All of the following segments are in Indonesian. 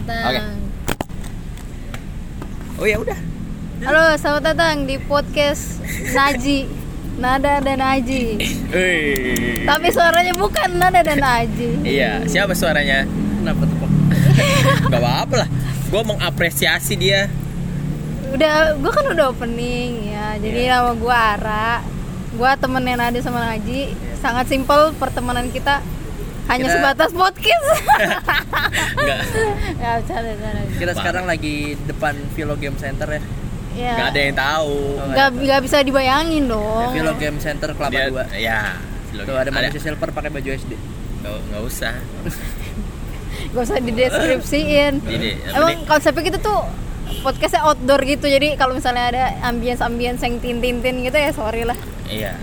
datang. Oke. Oh ya udah. Halo, selamat datang di podcast Naji. Nada dan Aji. Hei. Tapi suaranya bukan Nada dan Aji. Iya, siapa suaranya? Kenapa tuh Pak? Gak apa-apa lah. Gue mengapresiasi dia. Udah, gua kan udah opening ya. Jadi Iya. nama gua Ara. Gua temennya Nada sama Aji. Sangat simpel pertemanan kita. Hanya Kita- sebatas podcast. Enggak. ya. Kita sekarang lagi depan Vilo Game Center ya. Ya. Gak ada yang tahu. Nggak, nggak bisa dibayangin Ya, dong. Vilo Game Center Kelapa Dia- Dua. Ya. Tuh ada manusia silver pakai baju SD. Nggak, nggak usah. Gak usah dideskripsiin. Emang ini- konsepnya gitu tuh podcastnya outdoor gitu jadi kalau misalnya ada ambience ambience yang tin tin tin gitu ya sorry lah Iya.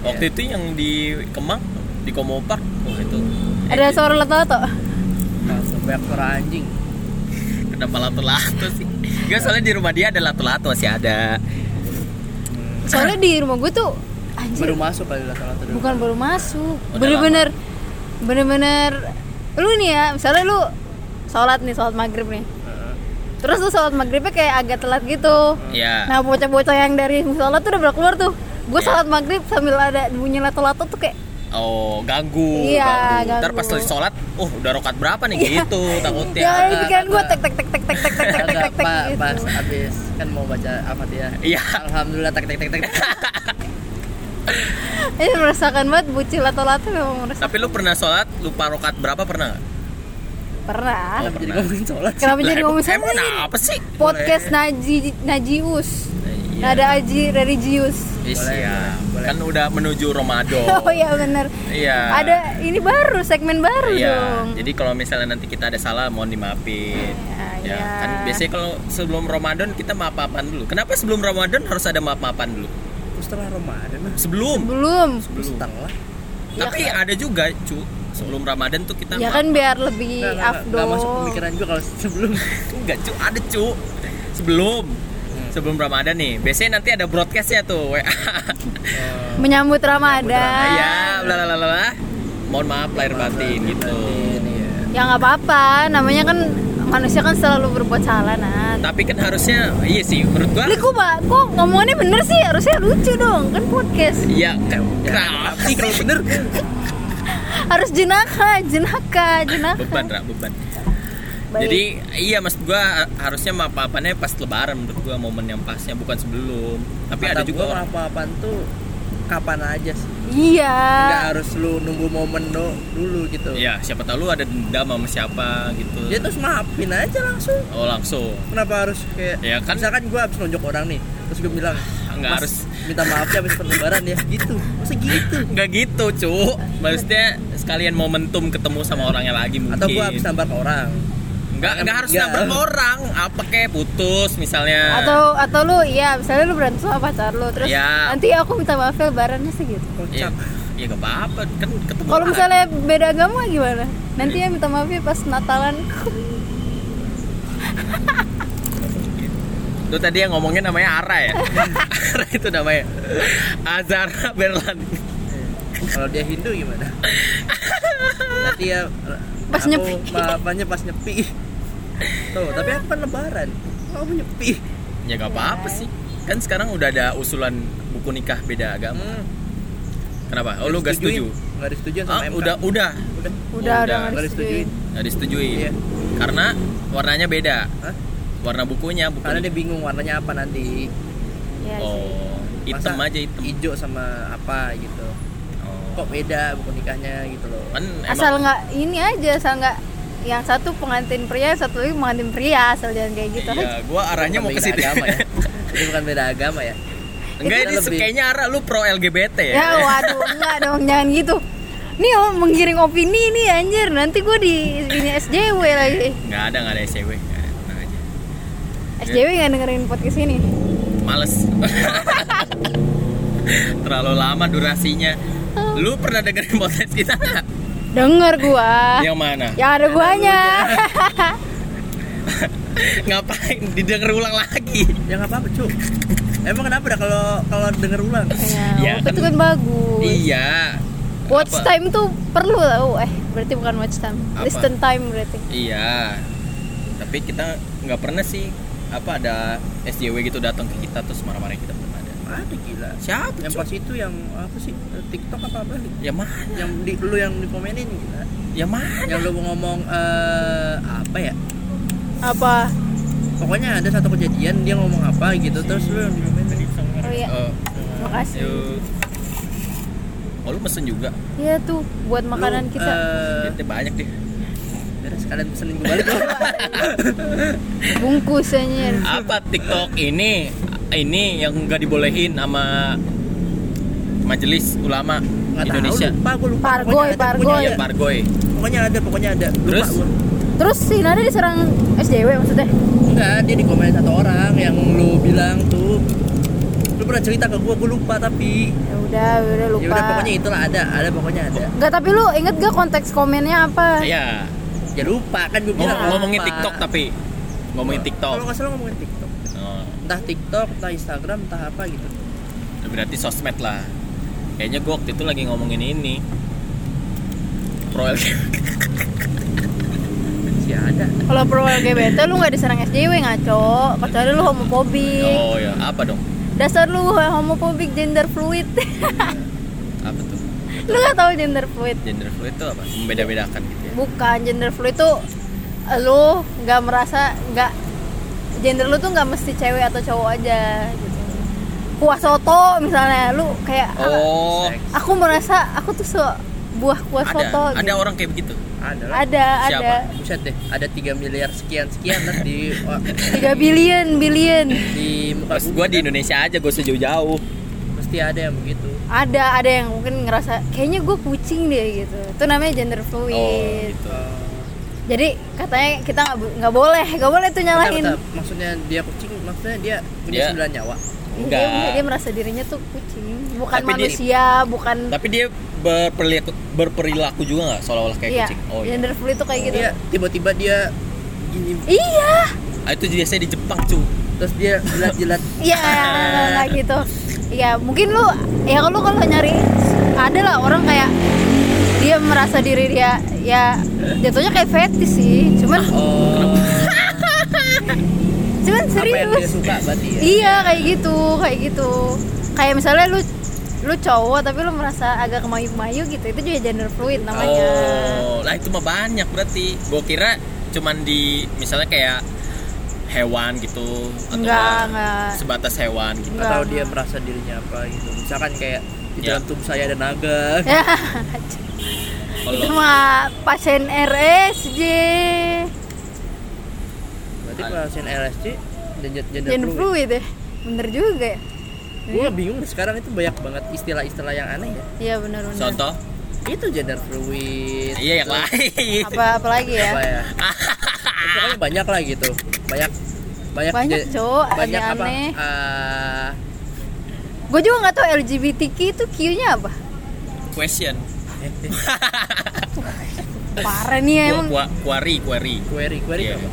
Waktu itu yang di Kemang di Komo Park, oh itu. ada suara lato-lato Langsung banyak suara anjing. Kenapa lato-lato sih? Gak soalnya di rumah dia ada lato-lato masih ada. soalnya di rumah gue tuh anjir Baru masuk kali lato-lato dulu. bukan baru masuk bener-bener bener-bener lu nih ya misalnya lu sholat nih sholat maghrib nih terus lu sholat maghribnya kayak agak telat gitu Iya. nah bocah-bocah yang dari sholat tuh udah keluar tuh gue Iya. sholat maghrib sambil ada bunyi lato-lato tuh kayak Oh, ganggu, Iya, ganggu. Ntar ganggu. pas lagi sholat, oh udah rokat berapa nih gitu takutnya. ya ini ada, pikiran gue tek tek tek tek tek tek tek tek tek tek tek pak gitu pas abis kan mau baca Al-Fatihah. Iya. Alhamdulillah tak tak tak. tak. ini merasakan banget bucil lato-lato memang merasakan Tapi lu pernah sholat lupa rokat berapa pernah nggak? pernah Kenapa jadi ngomongin sholat? sih? kenapa jadi Lah, ngomong emang sama apa sih? podcast Naji Najius Iya. Nada Aji Religius Boleh, ya. boleh. Kan udah menuju Ramadan. oh iya bener Iya. ada ini baru segmen baru Iya. dong Jadi kalau misalnya nanti kita ada salah mohon dimaafin. Ya, Ya, iya. kan biasanya kalau sebelum Ramadan kita maaf-maafan dulu. Kenapa sebelum Ramadan harus ada maaf-maafan dulu? Setelah Ramadan lah. Sebelum. belum Terus setelah. Tapi ada juga, cu. Sebelum Ramadan tuh kita ya maaf- kan biar lebih nggak, afdol nggak masuk pemikiran juga kalau sebelum. Enggak, cu. Ada, cu. Sebelum. Sebelum Ramadan nih. Biasanya nanti ada broadcastnya tuh, WA. Menyambut Ramadan Iya, bla bla bla. Mohon maaf lahir batin gitu. Ini ya. ya nggak apa-apa namanya kan manusia kan selalu berbuat salah nah Tapi kan harusnya iya sih menurut gua. Kok pak, kok ngomongannya bener sih? Harusnya lucu dong, kan podcast Iya, kan kenapa sih kalau bener? Harus jenaka, jenaka, jenaka beban, Ra, beban. Baik. Jadi iya mas gua harusnya maaf-maafannya pas lebaran menurut gua momen yang pasnya bukan sebelum. Tapi Kata ada juga gua orang apa-apaan tuh kapan aja sih. Iya Nggak harus lu nunggu momen do, dulu gitu. Iya, siapa tahu lu ada dendam sama siapa gitu. Dia terus maafin aja langsung. Oh, langsung. Kenapa harus kayak Ya kan- misalkan gua habis nonjok orang nih, terus gue bilang Nggak "Mas, harus." minta maaf ya habis perlebaran ya gitu. Masa gitu? Nggak gitu, cu. Maksudnya sekalian momentum ketemu sama orangnya lagi mungkin. Atau gua habis nambah ke orang. Nggak, nggak harus nabrak orang. Apa kayak putus misalnya. Atau atau lu, ya misalnya lu berantem sama pacar lu Terus Iya. nanti aku minta maaf ya lebarannya sih gitu ya, ya gak apa-apa kan ketemu Kalau misalnya beda agama gimana? Nanti ya minta maaf ya pas Natalan Lu tadi yang ngomongin namanya Ara ya? Ara itu namanya Azara Berlan Kalau dia Hindu gimana? Nanti ya Pas nyepi. Maafnya pas nyepi. Tuh, tapi aku kan lebaran. Kamu nyepi. Ya gak apa-apa sih Kan sekarang udah ada usulan buku nikah beda agama Hmm. Kenapa? Oh lu gak setuju? Gak disetujuin Ah, sama MK. udah, udah Udah. Udah, udah, udah Gak disetujuin. Gak disetujui Iya. Karena warnanya beda Hah? Warna bukunya buku Karena dia bingung warnanya apa nanti. Iya sih. Oh hitam Masa aja hitam Hijau sama apa gitu. oh. Kok beda buku nikahnya gitu loh. Kan Asal emang nggak ini aja, asal nggak yang satu pengantin pria, satu lagi pengantin pria, asal jangan kayak gitu. Iya, gua arahnya mau ke situ agama ya. Ini bukan beda agama ya. Enggak Itu ini lebih- kayaknya Ara lu pro LGBT ya? Ya waduh, enggak dong, jangan gitu. Nih oh, menggiring opini nih anjir, nanti gue di ini SJW lagi. Nggak ada, nggak ada tenang aja SJW nggak dengerin podcast ini. Males Terlalu lama durasinya Lu pernah dengerin podcast kita nggak? Denger gua. Yang mana? Yang ada guanya. Ngapain? Didengar ulang lagi Ya nggak apa-apa, Cuk. Emang kenapa dah kalau kalau denger ulang? Ya, Iya, itu kan- kan bagus. Iya Watch Apa? time tuh perlu tau. Eh, berarti bukan watch time. Apa? Listen time berarti. Iya Tapi kita nggak pernah sih apa ada SJW gitu datang ke kita terus marah-marah kita ada. Gila. Siapa? Yang pas itu yang apa sih? TikTok apa apa? Ya mana? Yang di lu yang dikomenin gila. Ya mana? Yang lu ngomong eh apa ya? Apa? Pokoknya ada satu kejadian dia ngomong apa gitu terus lu yang dikomenin. Oh iya. Oh, Makasih. yuk. Oh lu pesen juga? Iya tuh buat makanan Lu, kita. eh, Duitnya banyak deh. Sekalian pesenin gue balik Bungkus anjir. Apa TikTok ini ini yang nggak dibolehin sama Majelis Ulama Nggak tahu, Indonesia. lupa gue lupa Pargoy, Pokoknya ada, Pargoy. pokoknya ada. Pargoy. pokoknya ada pokoknya ada lupa Terus? gua. Terus si Nada diserang SJW maksudnya? enggak dia dikomenin satu orang yang lu bilang tuh lu pernah cerita ke gua gua lupa tapi Ya udah, udah lupa. ya udah pokoknya itulah ada ada pokoknya ada Enggak, tapi lu inget gak konteks komennya apa? Iya. ya lupa kan gua Ngom- bilang ngomongin. TikTok tapi ngomongin TikTok. kalau nggak salah ngomongin TikTok entah TikTok entah Instagram entah apa gitu berarti sosmed lah. Kayaknya gue waktu itu lagi ngomongin ini. Pro sih ada Kalau pro LGBT lu nggak diserang SJW ngaco, kecuali lu homofobik. Oh ya, apa dong? Dasar lu homofobik gender fluid. Apa tuh? lu nggak tahu gender fluid? Gender fluid itu apa? Membeda-bedakan gitu ya. Bukan gender fluid itu lu nggak merasa nggak gender lu tuh nggak mesti cewek atau cowok aja gitu. Kuah soto misalnya lu kayak "Ah, Oh, aku merasa aku tuh se buah kuah ada soto ada gitu. orang kayak begitu. ada ada Siapa? ada buset deh ada 3 miliar sekian sekian lah di 3 billion billion di muka gue di kan. Indonesia aja gue sejauh-jauh. mesti ada yang begitu ada ada yang mungkin ngerasa kayaknya gue kucing deh gitu itu namanya gender Oh, fluid gitu. Jadi katanya kita nggak bo- nggak boleh nggak boleh tuh nyalahin Bentar, bentar. maksudnya dia kucing maksudnya dia punya Dia- sembilan nyawa Dia, Enggak. dia merasa dirinya tuh kucing bukan Tapi dia- manusia bukan Tapi dia berperilaku, berperilaku juga nggak seolah-olah kayak iya kucing. Oh iya. gender fluid tuh kayak gitu dia tiba-tiba dia gini iya Ah, itu biasanya di Jepang cu. terus dia jilat-jilat iya kayak gitu iya mungkin lu ya lu kalau nyari ada lah orang kayak dia merasa diri dia ya jatuhnya kayak fetis sih cuman oh cuman apa yang dia serius suka berarti ya iya kayak gitu kayak gitu kayak misalnya lu lu cowok tapi lu merasa agak kemayu-kemayu gitu itu juga gender fluid namanya Oh, lah itu mah banyak berarti. Gue kira cuman di misalnya kayak hewan gitu atau Enggak, nggak enggak. sebatas hewan gitu. Enggak. atau dia merasa dirinya apa gitu misalkan kayak di Ya. dalam tubuh saya ada naga ya Kalau itu mah pasien RSJ berarti pasien dan gender, gender gender fluid fluid ya? Bener juga ya? Gue bingung sekarang itu banyak banget istilah-istilah yang aneh ya. Iya bener bener contoh, itu gender fluid. Iya yang lain. apa apa lagi ya? Apa ya? Pokoknya banyak lah gitu. Banyak banyak Banyak, je- Cok, banyak apa aneh-aneh. ah, gue juga nggak tahu LGBTQ itu Q-nya apa? Question. parah nih ya emang Query, query. query query Iya. apa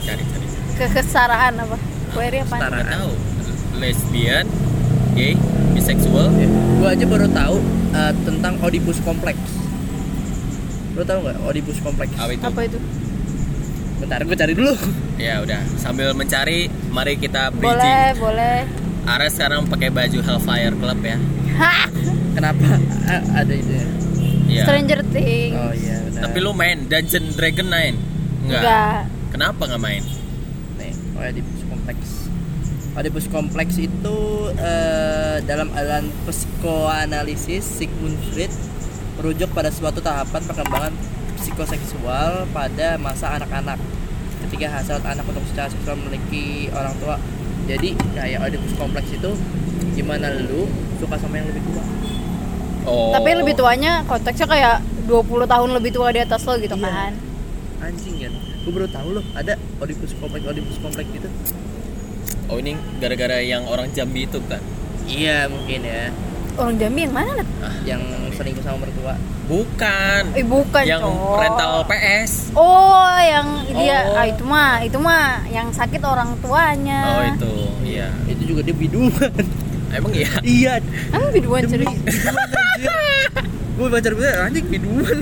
Cari, cari. kekesaraan apa query apa Setara. Nggak tahu. Lesbian, gay, bisexual. gue aja baru tahu eh, tentang Oedipus Complex lo tau nggak Oedipus Complex Apa itu? apa itu bentar gue cari dulu Ya udah, sambil mencari, mari kita boleh bridging. boleh Ares sekarang pakai baju Hellfire Club ya. Hah, kenapa A- ada itu Iya. Stranger Things oh iya benar Tapi lu main Dungeon Dragon 9? Enggak. Enggak. Kenapa nggak main? nih Oedipus Complex Oedipus Complex itu eh, dalam aliran psikoanalisis Sigmund Freud merujuk pada suatu tahapan perkembangan psikoseksual pada masa anak-anak ketika hasrat anak untuk secara seksual memiliki orang tua jadi kayak Oedipus Complex itu gimana lu suka sama yang lebih tua Oh. tapi lebih tuanya konteksnya kayak 20 tahun lebih tua di atas lo gitu Iya. kan anjing kan gue baru tahu loh ada Oedipus Complex Oedipus Complex gitu Oh ini gara-gara yang orang Jambi itu kan? iya mungkin ya orang Jambi yang mana Nat? yang selingkuh sama mertua Bukan. eh bukan yang cowok. rental PS. oh yang dia Oh. ah, itu mah itu mah yang sakit orang tuanya Oh itu, iya. itu juga dia biduan Emang iya. iya emang biduan serius biduan anjir gue baca berita anjing biduan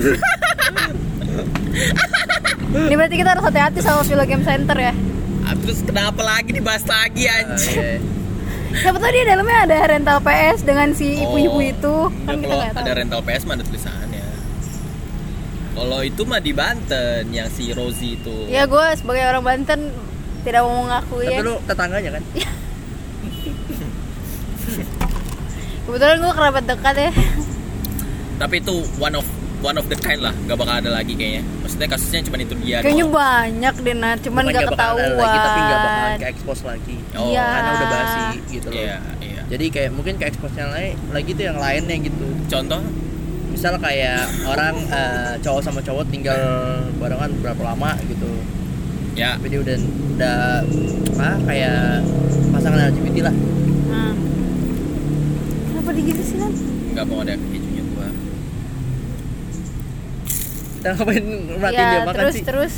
Ini berarti kita harus hati-hati sama Villa Game Center ya. Ah, terus kenapa lagi dibahas lagi Ah, anjir iya. Siapa tahu dia dalamnya ada rental PS dengan si ibu-ibu Oh, itu. Kan kita kalau nggak tahu. ada rental PS mah ada tulisannya kalau itu mah di Banten yang si Rosie itu Ya gue sebagai orang Banten tidak mau mengakui Tapi ya. lu tetangganya kan? Kebetulan gue kerabat dekat ya. tapi itu one of one of the kind lah gak bakal ada lagi kayaknya maksudnya kasusnya cuma itu dia Kayaknya doang. banyak deh Nat, cuman Bukan gak nggak bakal ketahuan. lagi, tapi nggak bakalan ke expose lagi. Oh, Iya. Karena udah basi gitu loh. iya iya Jadi kayak mungkin ke expose yang lain lagi tuh yang lainnya gitu. contoh Misal kayak orang eh, cowok sama cowok tinggal barengan berapa lama gitu. ya Tapi dia udah udah ah kayak pasangan LGBT lah. Kenapa digitu sih Nat? nggak mau ada kejunya gua Kita ngapain merhatiin Ya dia makan terus sih? terus.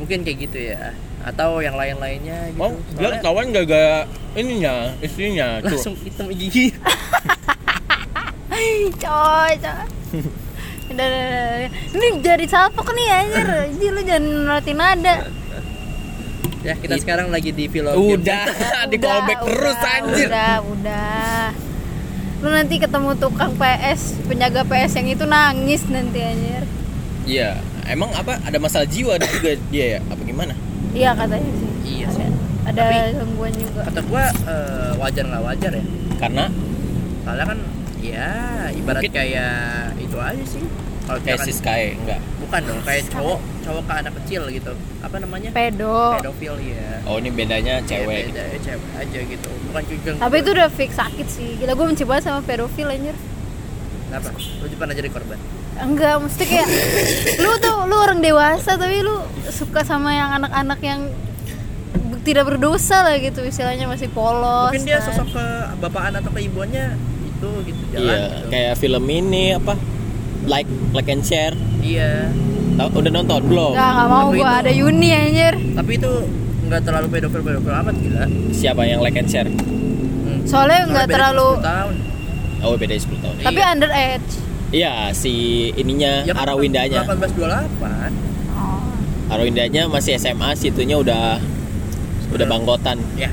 Mungkin kayak gitu ya. Atau yang lain-lainnya gitu. mau dia Soalnya ketahuan gak gak ininya istrinya tuh langsung hitam gigi. coy coy ini jadi salpok nih anjir Ji, lu jangan nolatin nada ya, kita It- sekarang lagi di film udah di callback terus udah, anjir. udah udah. Lu nanti ketemu tukang PS penjaga PS yang itu nangis nanti anjir. Iya emang apa ada masalah jiwa juga dia ya? Apa gimana? Iya katanya sih. Iya ada, sih. ada Tapi- gangguan juga. Kata gua eh, wajar nggak wajar ya? karena? Soalnya kan ya ibarat Mungkin- kayak itu aja sih. Kalau kayak Sky enggak bukan dong kayak cowok cowok ke anak kecil gitu. Apa namanya? pedo Pedofil ya. oh ini bedanya Ya, cewek beda, ya, cewek aja gitu. Bukan juga. tapi itu udah fix sakit sih gila gue benci banget sama pedofil anjir Kenapa? Lu juga pernah jadi korban? enggak mesti kayak lu tuh lu orang dewasa tapi lu suka sama yang anak-anak yang tidak berdosa lah gitu istilahnya masih polos Mungkin dia kan. sosok ke bapakan atau ke ibuannya itu gitu jalan iya gitu. kayak film ini apa like like and share Iya. Tahu- udah nonton belum Nggak, nggak mau Tapi gua itu- ada Yuni anjir Tapi itu nggak terlalu pedofil pedofil amat gila. siapa yang like and share Hmm. Soalnya nggak terlalu 10 tahun. oh beda 10 tahun Iya. Tapi underage iya si ininya Ya kan Arawindanya 1828. oh. Arawindanya masih SMA situnya udah udah bangkotan Ya,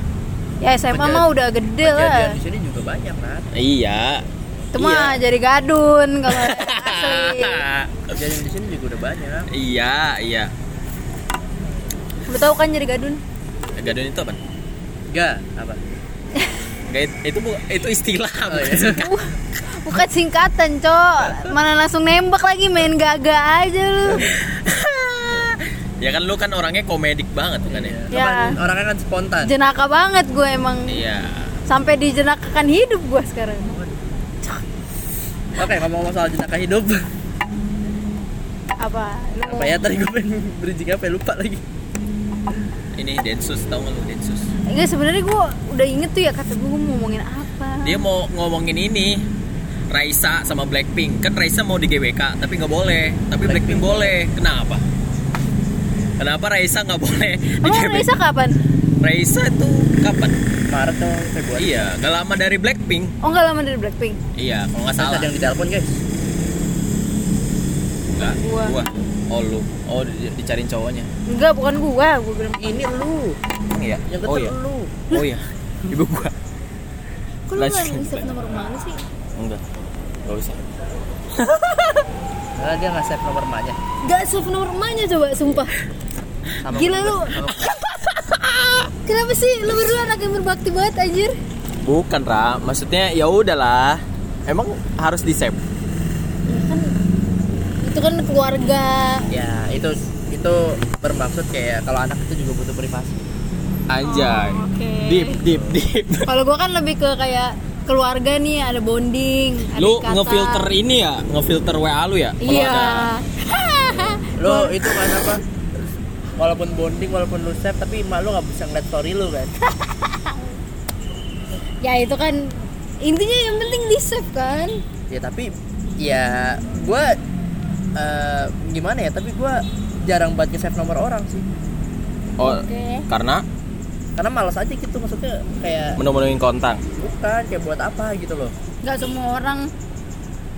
Ya SMA mah udah gede lah di sini juga banyak kan. iya Itu mah jadi gadun kalau asli Kejadian di sini juga udah banyak. iya iya Lu tau kan jadi gadun? gadun itu apa Enggak, apa? Nggak, itu bu- itu istilah Oh, bukan iya. singkat. Bukan singkatan cok Mana langsung nembak lagi main gaga aja lu ya kan lu kan orangnya komedik banget kan ya Ya. Kan orangnya kan spontan. Jenaka banget gue emang iya Sampai dijenakakan hidup gue sekarang Oke, ngomong-ngomong soal jenaka hidup. Apa? Lu apa ya tadi gue pengen bridging apa ya, lupa lagi. ini Densus tau nggak lu Densus Enggak sebenarnya gue udah inget tuh ya kata gue mau ngomongin apa dia mau ngomongin ini Raisa sama Blackpink kan Raisa mau di GWK tapi nggak boleh tapi Blackpink, boleh kenapa kenapa Raisa nggak boleh di Emang GWK Raisa kapan? Raisa itu kapan? Maret atau Februari. iya nggak lama dari Blackpink. Oh enggak lama dari Blackpink? Iya kalau nggak Salah. Ada yang ditelepon guys. nggak Gua. gua. Oh lu. Oh di- dicariin cowoknya. Enggak bukan gua, gua bilang Ini lu, Emang iya yang oh iya. lu. oh iya. Ibu gua. Kok lu gak nge-save nomor mana sih? enggak. Nggak usah. Nah, dia nggak save nomor emaknya. Gak save nomor emaknya coba, sumpah. Sama Gila lu. Kenapa sih lu berdua anak yang berbakti banget anjir? bukan Ra maksudnya ya udahlah emang harus di save Ya kan itu kan keluarga Ya, itu itu bermaksud kayak kalau anak itu juga butuh privasi. anjay Oh, oke. deep deep deep Kalau gua kan lebih ke kayak keluarga nih ada bonding ada lu ikatan. ngefilter ini ya ngefilter WA lu ya Iya ada- Lu itu kan apa? Walaupun bonding, walaupun lu save, tapi emak lu nggak bisa ngeliat story lu kan. Ya itu kan Intinya yang penting di save kan ya tapi ya gua eh, gimana ya? Tapi gua jarang banget nge-save nomor orang sih. oh Oke. karena Karena malas aja gitu maksudnya kayak menu-menuin kontak bukan kayak buat apa gitu loh. Gak semua orang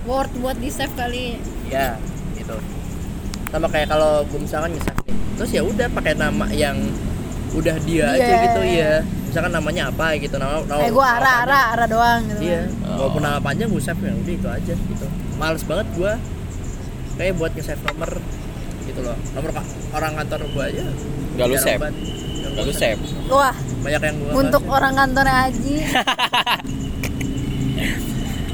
worth buat di save kali Ya, gitu. sama kayak kalau gue misalkan nge terus ya udah pakai nama yang udah dia Dia. aja gitu ya misalkan namanya apa gitu nama nama kayak gue ara ara ara doang gitu iya Oh. walaupun nama panjang gue save ya udah itu aja gitu. Males banget gue kayak buat nge save nomor gitu loh. Nomor orang kantor gue aja. Nggak lu save? Nggak lu save? wah banyak yang gue untuk orang kantornya Aji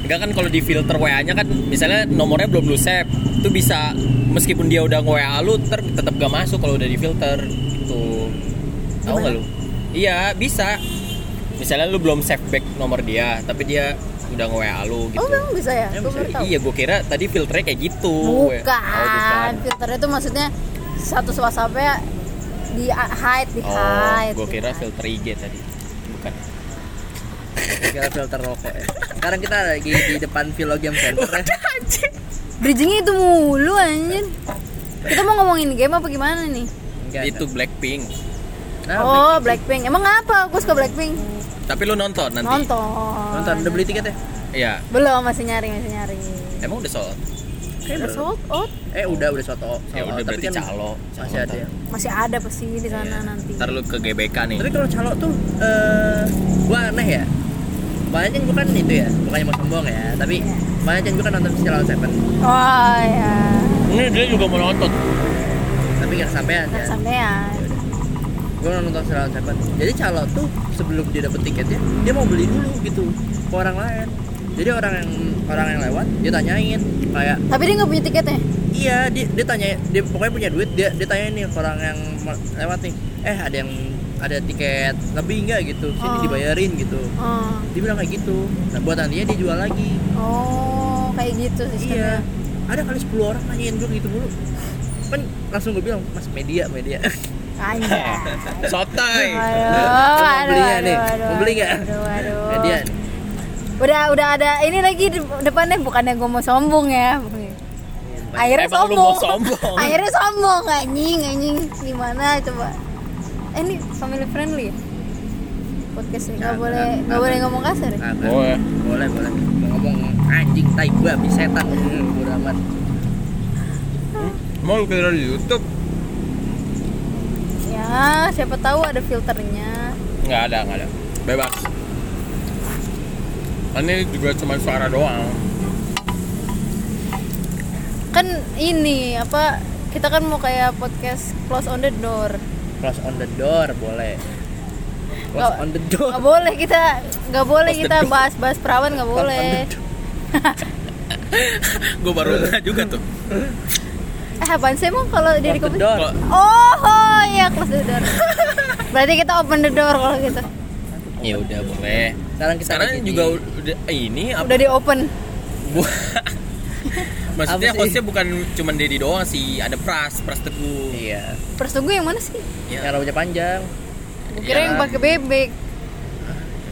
Enggak kan kalau di filter WA-nya kan misalnya nomornya belum lu save, itu bisa meskipun dia udah nge-WA lu ter tetap gak masuk kalau udah di filter gitu. Tahu nggak lu? Iya, bisa. Misalnya lu belum save back nomor dia, tapi dia udah nge-WA lu gitu. oh memang bisa ya Ya, gue bisa. tahu Iya, gue kira tadi filternya kayak gitu. bukan Oh, bukan. filter itu maksudnya satu WhatsApp-nya di hide di Oh, hide gue di kira filter IG tadi. Kira filter rokok ya. sekarang kita lagi di depan Vilo Game Center ya bridgingnya itu mulu anjir kita mau ngomongin game apa gimana nih? Enggak, Itu Blackpink. Nah, oh Blackpink. Emang apa? Aku suka Blackpink. Tapi lu nonton nanti? nonton. Nonton. Udah beli tiket ya? Iya. belum masih nyari masih nyari. Emang udah sold? Kayak Udah sold out. Eh udah udah soto Ya soto, udah berarti kan calo. masih ada yang masih ada pasti di sana nanti. Ntar lu ke GBK nih. tapi kalau calo tuh eh gua aneh ya banyak yang bukan itu ya bukannya mau sombong ya tapi banyak yang bukan nonton Calo Seven. Oh ya Ini dia juga mau nonton. tapi nggak sampean ya. sampean gue nonton Calo Seven. Jadi calo tuh sebelum dia dapet tiketnya dia mau beli dulu gitu ke orang lain. Jadi orang yang orang yang lewat dia tanyain kayak tapi dia nggak punya tiketnya? Iya dia, dia tanya dia pokoknya punya duit dia dia tanyain nih ke orang yang lewat nih eh ada yang ada tiket lebih nggak gitu sini Oh. dibayarin gitu oh, dia bilang kayak gitu nah buat nantinya dia jual lagi oh kayak gitu sistemnya iya ada kali 10 orang nanyain gue gitu dulu kan langsung gue bilang mas media media Anjay. Sotoy. Aduh, Mau beli aduh, nih? aduh, Mau beli nggak? Aduh, aduh. media Udah, udah ada ini lagi di depannya bukannya gue mau sombong ya. Akhirnya Emang lu sombong. sombong? Akhirnya sombong anjing, anjing. Gimana coba? Eh, ini family friendly ya? Podcast ini nggak Nggak, boleh nggak, nggak nggak. boleh ngomong kasar ya? Boleh. boleh boleh Mau ngomong anjing tai babi setan Hmm, bodo amat Mau lu kira di YouTube? Ya, siapa tahu ada filternya. Nggak ada, nggak ada. Bebas. Ini juga cuma suara doang. Kan ini apa? Kita kan mau kayak podcast close on the door. Close on the door boleh close Nggak- on the door Nggak boleh kita nggak boleh Close kita door. bahas-bahas perawan nggak boleh. Gue baru nggak juga tuh. Eh apaan sih emang kalau the kopi? Oh, oh iya close the door. Berarti kita open the door kalau gitu. ya udah boleh. sekarang kita Sekarang juga udah eh, ini apa? Udah di open. Maksudnya Apa sih? hostnya bukan cuma Dedi doang sih, ada Pras, Pras Teguh. iya Persetuju yang mana sih? Ya, yang rambutnya panjang Gue kira Iya. yang pakai bebek.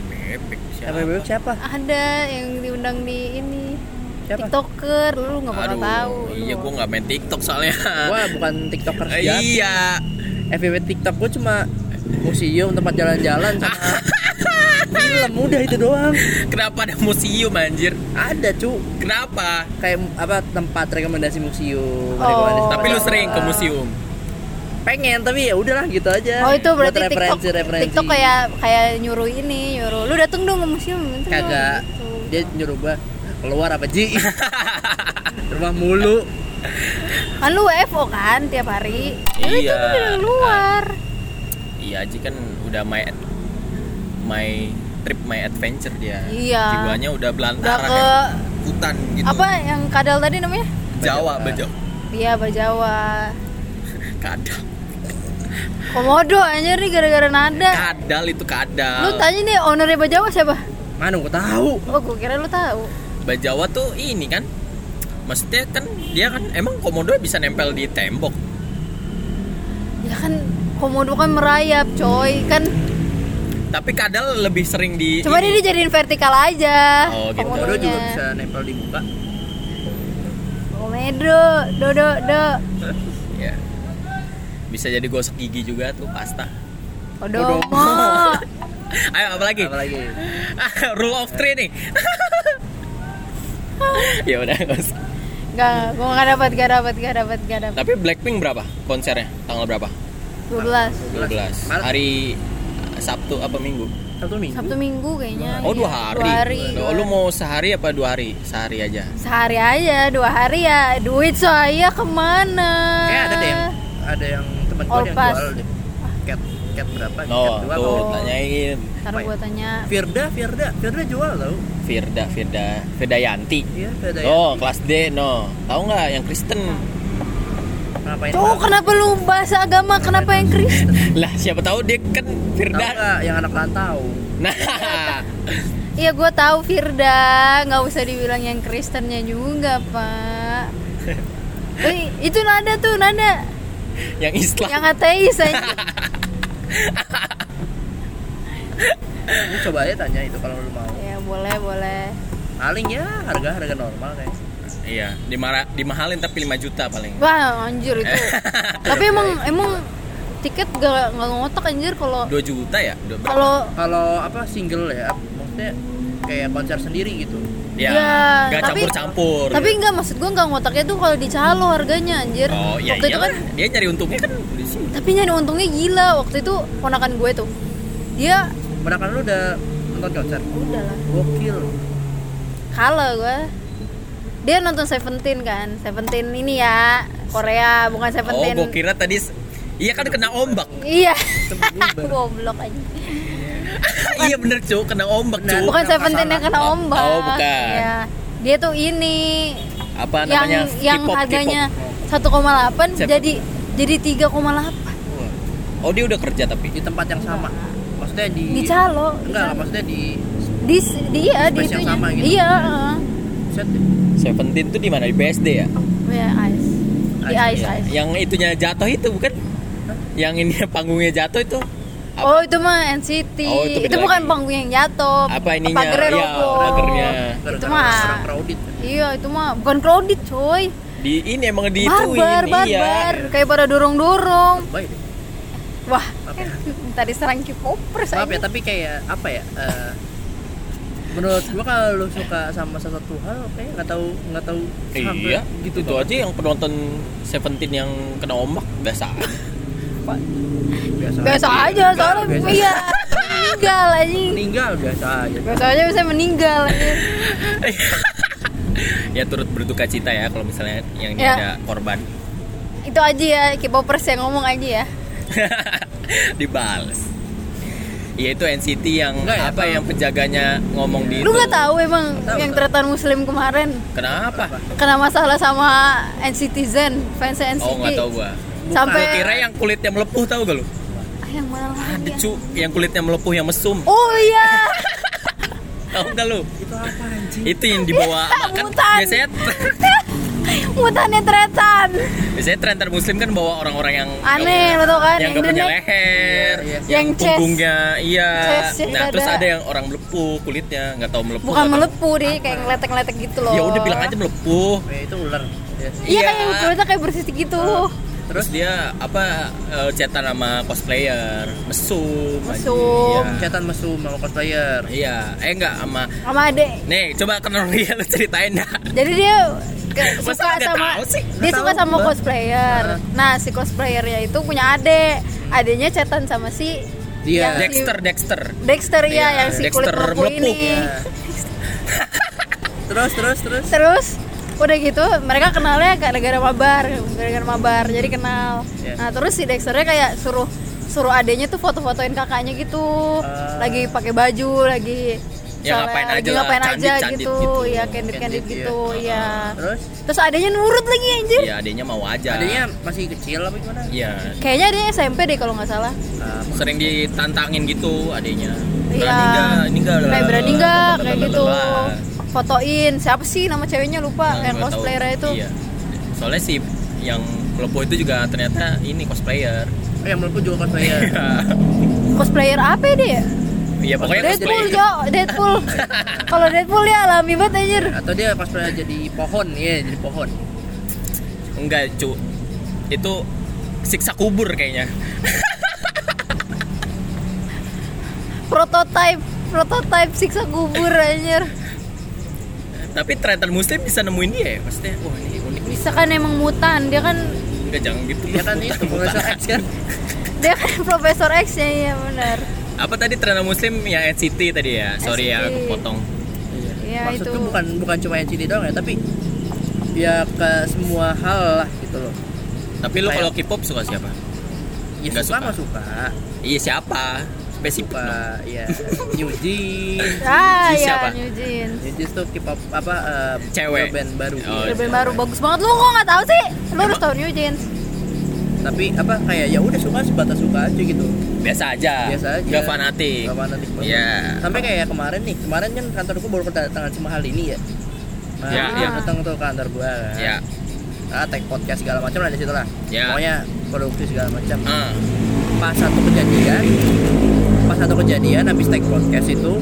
bebek siapa? siapa bebek siapa Ada yang diundang di ini. Siapa? TikToker, lu nggak bakal Aduh, tahu. iya nggak gue nggak main TikTok soalnya. gua bukan tiktoker sejati iya. FVP tiktok gua cuma museum tempat jalan-jalan sama film udah itu doang Kenapa ada museum anjir? ada cu Kenapa? kayak apa tempat rekomendasi museum Oh. rekomendasi Tapi lu sering ke museum. pengen tapi ya udahlah gitu aja Oh itu Buat berarti TikTok, referensi referensi TikTok kayak kayak nyuruh ini, nyuruh lu dateng dong ke museum. dateng dong," kagak gitu. dia nyuruh gua keluar apa ji rumah mulu Kan lu WFO kan tiap hari. Ya lu Iya. udah keluar. Iya Aji kan udah my my trip my adventure dia. Iya. Jiwanya udah Udah belantara ke kayak hutan gitu. apa yang kadal tadi namanya? Jawa, Bajawa. Bajawa. Iya, Bajawa. Kadal. Komodo anjir nih gara-gara nada. Kadal itu kadal. Lu tanya nih ownernya Bajawa siapa? mana gua tahu Oh, gua kira lu tahu. Bajawa tuh ini kan Maksudnya kan dia kan emang komodo bisa nempel di tembok. Ya kan komodo kan merayap, coy. Kan Tapi kadal lebih sering di cuma ini. dia dijadiin vertikal aja. Oh, gitu. komodo juga bisa nempel di muka Komedo, do do do. Ya. Bisa jadi gosok gigi juga tuh pasta. Kodomo. Ayo apa lagi? apalagi Rule of three nih. ya udah nggak usah. Gak, gue gak dapat, gak dapat, gak dapat, gak dapat. Tapi Blackpink berapa konsernya? Tanggal berapa? 12 12. Maret. Hari Sabtu apa Minggu? Satu minggu. Sabtu Minggu kayaknya. Oh, dua hari. Dua hari. Oh, lu mau sehari apa dua hari? Sehari aja. Sehari aja, dua hari ya. Duit saya ke mana? Kayak ada deh yang ada yang temen gue yang jual deh. Cat cat berapa? No, cat dua tuh apa? tanyain. Ntar Apa ya? gue tanya. Firda, Firda, Firda jual tau. Firda, Firda, Firda Yanti. Iya, Firda ya. Oh, kelas D, no. Tahu nggak yang Kristen? Ngapain? Cowok kenapa lu bahasa agama? Kenapa yang Kristen? lah, siapa tahu dia kan Firda. yang anak rantau? Nah, Iya gue tahu Firda, nggak usah dibilang yang Kristennya juga pak. Eh, itu nada tuh nada yang Islam. yang ateis aja. Coba aja tanya itu kalau lu mau. ya boleh boleh. Paling ya harga harga normal kayak. Iya, dimara- dimahalin tapi 5 juta paling. Wah anjir itu. Tapi emang emang tiket gak nggak ngotak anjir kalau 2 juta ya? Kalau Kalau apa single ya, maksudnya kayak konser sendiri gitu. Ya, Ya, nggak tapi- campur-campur. tapi enggak maksud gue nggak ngotaknya tuh kalau di calo harganya anjir. Oh, iya waktu iya itu kan Dia nyari untungnya kan di sini. tapi nyari untungnya gila waktu itu ponakan gue tuh. Dia Mereka lu udah nonton konser? udah lah Gokil. Kalau gue dia nonton Seventeen kan, Seventeen ini ya Korea bukan Oh, Seventeen. gua kira tadi Iya kan kena ombak. Iya, goblok aja. iya bener cu, kena ombak cu. Bukan Seventeen yang kena Oh, ombak. oh, bukan. Ya. Dia tuh ini Apa yang namanya? yang K-pop, harganya K-pop. 1,8 Siapa? jadi jadi 3,8 Oh, dia udah kerja tapi. di tempat yang sama. Maksudnya di di calo. Enggak, Di, maksudnya di di di iya di yang itunya. sama gitu. Iya, heeh. Set Seventeen tuh di mana? Di BSD ya? Ya, ice. Di Ice, ice, Iya. ice. Yang itunya jatuh itu bukan? Yang ini panggungnya jatuh itu? Apa? Oh itu mah NCT. Oh, itu itu bukan panggung yang jatuh. Apa ininya? Pagernya Iya, roboh. pagernya. Itu mah. crowded. Iya itu mah bukan crowded coy. Di ini emang di Barbar, iya. barbar. Kayak pada dorong-dorong. Wah, ya. tadi serang K-popers Maaf ya, tapi kayak apa ya? eh, menurut gua kalau lu suka sama sesuatu hal kayak nggak tahu nggak tahu Iya, gitu itu aja yang penonton Seventeen yang kena ombak biasa aja. biasa, Biasa aja soalnya biasa. iya meninggal aja. meninggal biasa aja Biasa aja bisa meninggal aja. ya turut berduka cita ya kalau misalnya yang Ya. ada korban Itu aja ya K-popers yang ngomong aja ya. dibales. Ya itu NCT yang Enggak ya, apa kalau- yang penjaganya ngomong di Lu itu. nggak tahu emang Tahu, yang tretan muslim kemarin Kenapa? kena masalah sama NCTzen, fans NCT. Oh nggak tahu gua. Sampai Gua kira yang kulitnya melepuh tahu gak lu? Ah, yang mana lagi? ya? Cu, yang kulitnya melepuh yang mesum. Oh iya. Tahu gak lu? itu apa anjing Itu yang dibawa makan biasanya Mutannya tretan. biasanya trend muslim kan bawa orang-orang yang Aneh lo tau kan yang gak punya leher, Iya, iya. yang Yang chest. punggungnya iya. Chest, Nah, terus ada. ada yang orang melepuh kulitnya, nggak tahu melepuh. Bukan melepuh deh, kayak ngeletek-ngeletek gitu loh. Ya udah bilang aja melepuh. Eh, itu ular ya. Iya Iya. yang kulitnya kayak bersih gitu. Terus dia apa eh, chatan sama cosplayer, mesum. Mesum. Iya. Cetan mesum sama cosplayer Iya, eh enggak sama Sama adek. Nih, coba kronologi lu ceritain dah. Jadi dia ke- suka nggak sama tahu sih? dia suka sama cosplayer. Nah, si cosplayernya itu punya adek. Adeknya chatan sama si Dia. yang si- Dexter, Dexter. Dexter ya yang si Dexter kulit melepuh melepuh. ini. Ya. terus terus terus Terus udah gitu mereka kenalnya gara-gara mabar, gara-gara mabar. Jadi kenal. Iya. Nah, terus si Dexternya kayak suruh suruh adeknya tuh foto-fotoin kakaknya gitu. Ah. lagi pakai baju, lagi Ya, ngapain lagi aja lah, ngapain aja candid-candid gitu. gitu. Ya candid-candid Candid, gitu, iya. ya. terus Terus adanya nurut lagi anjir. Iya, adanya mau aja. adanya masih kecil apa gimana Iya, Kayaknya dia SMP deh kalau nggak salah. Ah, sering ditantangin gitu adanya. Iya. Berani enggak? Ini enggak. Kayak berani nggak kayak gitu. Fotoin siapa sih nama ceweknya lupa Nah, yang nggak tahu. cosplayer itu. Iya. Soalnya si yang melepuh itu juga ternyata ini cosplayer. oh yang melepuh juga cosplayer Cosplayer apa dia? Iya, pokoknya Deadpool, cosplayer. Jo, Deadpool. kalau Deadpool ya alami banget anjir. atau dia cosplayer jadi pohon ya jadi pohon Enggak, cu. Itu siksa kubur kayaknya. Prototype, prototype siksa kubur anjir. Tapi ternyata muslim bisa nemuin dia ya. Maksudnya, wah ini unik misalkan emang mutan dia kan Enggak jangan gitu. Ya kan itu Profesor X kan. dia kan Profesor X ya iya benar Apa tadi trend muslim yang NCT tadi ya? Sorry ya, aku potong. Iya, Maksudku itu. bukan bukan cuma NCT doang ya, tapi ya ke semua hal lah gitu loh. Tapi lu kalau K-pop suka siapa? Ya Nggak suka suka. suka. Iya siapa? Spesifik. Suka ya New Jeans. ah Si ya siapa? New Jeans New Jeans tuh K-pop apa eh, Cewek. band baru. Oh, Ada iya. band baru bagus banget lu kok nggak tahu sih lu harus tahu New Jeans Tapi apa kayak ya udah suka sebatas suka aja gitu. Biasa aja. Biasa aja. Gak fanatik. Gak fanatik banget. Iya. Sampai kayak kemarin nih, kemarin kan kantorku baru kedatangan si mahal ini ya. Nah, Ya, dia ya. datang tuh ke kantor gua kan. Ya. Ah, tag podcast segala macam lah di situ lah. Ya. Pokoknya produksi segala macam. Ah. Pas satu kejadian, pas satu kejadian habis tag podcast itu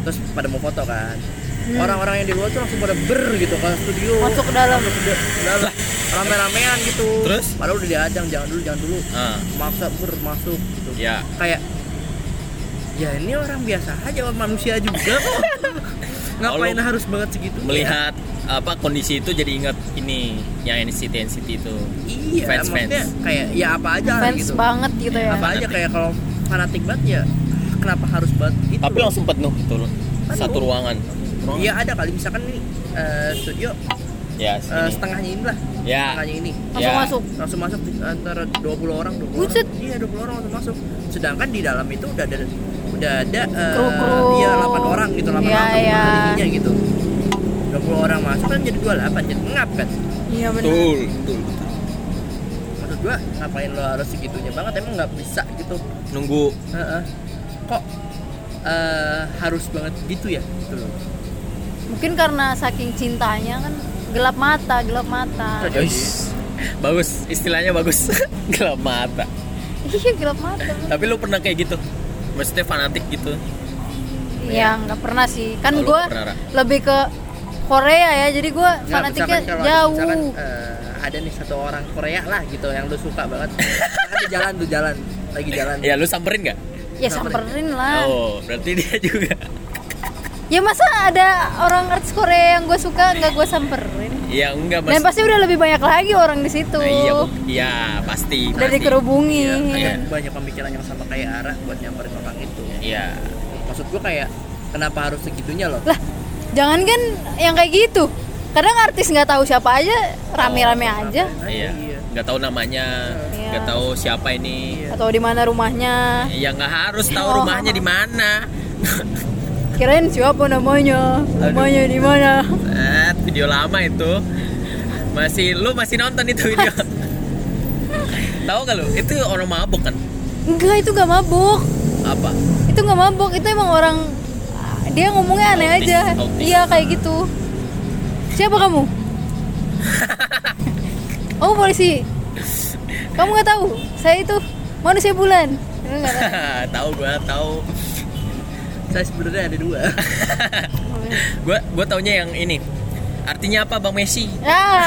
terus pada mau foto kan. Hmm. Orang-orang yang di luar tuh langsung pada ber gitu ke studio. Masuk ke dalam. Masuk ke da- ke dalam. Rame-ramean gitu. Terus? Padahal udah diadang, jangan dulu, jangan dulu. Ah. Maksa ber masuk gitu. Ya. Kayak ya ini orang biasa aja manusia juga kok. Ngapain Kalau harus banget segitu? Melihat apa kondisi itu jadi ingat ini yang NCT NCT itu. Iya, fans, maksudnya fans. kayak ya apa aja fans gitu. banget gitu ya Apa aja kayak kalau fanatik banget ya kenapa harus banget itu? Tapi langsung penuh itu loh. Satu ruangan. Ruangan. Iya ada kali misalkan nih eh, studio Ya, eh, sini. setengahnya ini lah. Ya. Setengahnya ini. langsung Ya. masuk Langsung masuk di- antara 20 orang, 20 Buset. orang. Iya, 20 orang langsung masuk. Sedangkan di dalam itu udah ada udah ada eh, Kru-kru. iya 8 orang gitu, 8 Iya, orang iya. ininya gitu. 20 orang masuk kan jadi 28 jadi ngap kan. iya benar Betul, betul. Maksud gua ngapain lo harus segitunya banget emang nggak bisa gitu. Nunggu Heeh. Kok eh, harus banget gitu ya? Gitu loh. mungkin karena saking cintanya kan gelap mata gelap mata. Bagus, istilahnya bagus. Gelap mata. iya gelap mata Tapi lu pernah kayak gitu? Maksudnya fanatik gitu? ya nggak pernah sih kan Oh, gue lebih ke Korea ya jadi gue fanatiknya jauh misalkan, eh, ada nih satu orang Korea lah gitu yang lu suka banget. Di jalan tuh jalan, lagi jalan. Ya lu samperin nggak? ya samperin. samperin lah Oh, berarti dia juga. ya masa ada orang artis Korea yang gue suka nggak gue samperin Ya enggak mas. dan pasti udah lebih banyak lagi orang di situ Nah, iya, bu- iya pasti. udah pasti. dikerubungi Iya, Iya. ada banyak pemikiran yang sama kayak Ara buat nyamperin orang itu. Iya. Maksud gua kayak kenapa harus segitunya loh? lah jangan kan yang kayak gitu kadang artis nggak tahu siapa aja rame-rame Oh, aja Iya. Nggak tahu namanya, Iya. nggak tahu siapa ini. Iya. atau di mana rumahnya Ya nggak harus tahu Oh. rumahnya di mana. kirain siapa namanya rumahnya di mana Eh, video lama itu. Masih lu masih nonton itu video. tahu gak lu? Itu orang mabuk kan? enggak itu nggak mabuk Apa? itu nggak mabuk itu emang orang dia ngomongnya aneh Autis, aja autis. iya kayak gitu siapa kamu oh polisi kamu nggak tahu saya itu manusia bulan tahu. gua tahu. Saya sebenarnya ada dua. Gua gua taunya yang ini. Artinya apa Bang Messi? ah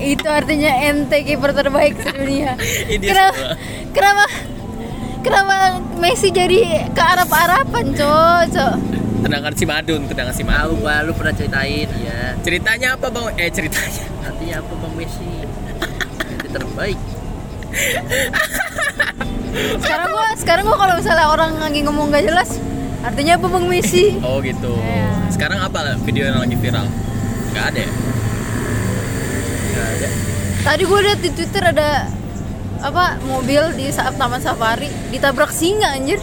itu artinya ente kiper terbaik sedunia kenapa kenapa kenapa Messi jadi ke Arab Araban cocok Tendangan si Madun, tendangan si Tahu Madun. gua lu pernah ceritain ya. Ceritanya apa Bang? Eh ceritanya. Artinya apa Bang Messi? Yang terbaik. sekarang gua sekarang gua kalau misalnya orang lagi ngomong gak jelas artinya apa bang Messi Oh gitu. Iya. Sekarang apa video yang lagi viral? Gak ada ya? Enggak ada. tadi gua lihat di twitter ada apa mobil di saat taman safari ditabrak singa anjir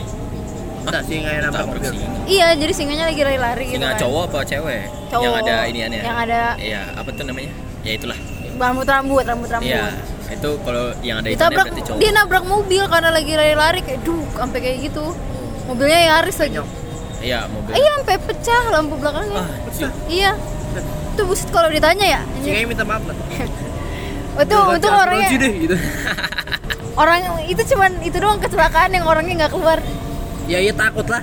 Enggak sih enggak nabrak mobil. singa. iya jadi singanya lagi lari-lari gitu Singa kan. cowok apa cewek? Cowok. Yang ada ini aneh. Yang ada- Iya, apa tuh namanya? Ya itulah. rambut rambut rambut rambut Iya. Itu kalau yang ada ditabrak berarti cowok. dia nabrak mobil karena lagi lari-lari kayak duh sampai kayak gitu mobilnya Yaris lagi. Iya, mobil. iya sampai pecah lampu belakangnya Ah, itu. iya itu buset kalau ditanya ya Singanya minta maaf lah. itu itu orangnya deh gitu. orang itu cuman itu doang kecelakaan yang orangnya nggak keluar Ya iya takut lah.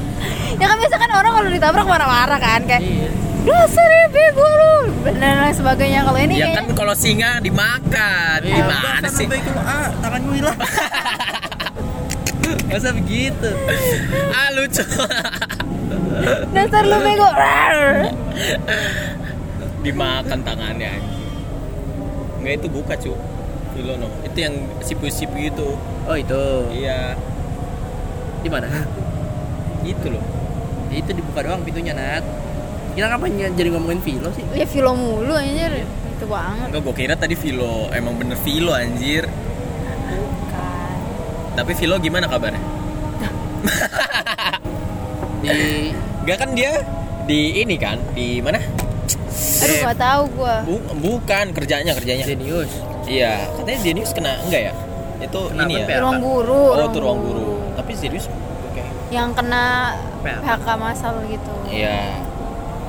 ya kan biasa kan orang kalau ditabrak marah-marah kan kayak Iya. dasar ya bego lu dan lain sebagainya kalau ini Ya kayak kan kalau singa dimakan. Iya, Gimana sih? baik lu, ah, tanganmu hilang. Masa begitu? Ah lucu. dasar lu bego dimakan tangannya nggak itu buka cu itu yang sipu-sipu itu Oh itu. iya Di mana? itu loh. Itu dibuka doang pintunya Nat. Kita ngapain jadi ngomongin Vilo sih? ya filo mulu anjir. Itu banget. Enggak gue kira tadi Vilo emang bener Vilo anjir. Bukan. Tapi Vilo gimana kabarnya? Di Enggak kan dia di ini kan di mana? Aduh nggak tahu gua. Bu- bukan kerjanya kerjanya. Genius. iya katanya Zenius kena enggak ya? Itu Kenapa, ini ya? Pak? ruang guru oh itu ruang guru tapi Zenius oke yang kena PHK. Masal gitu iya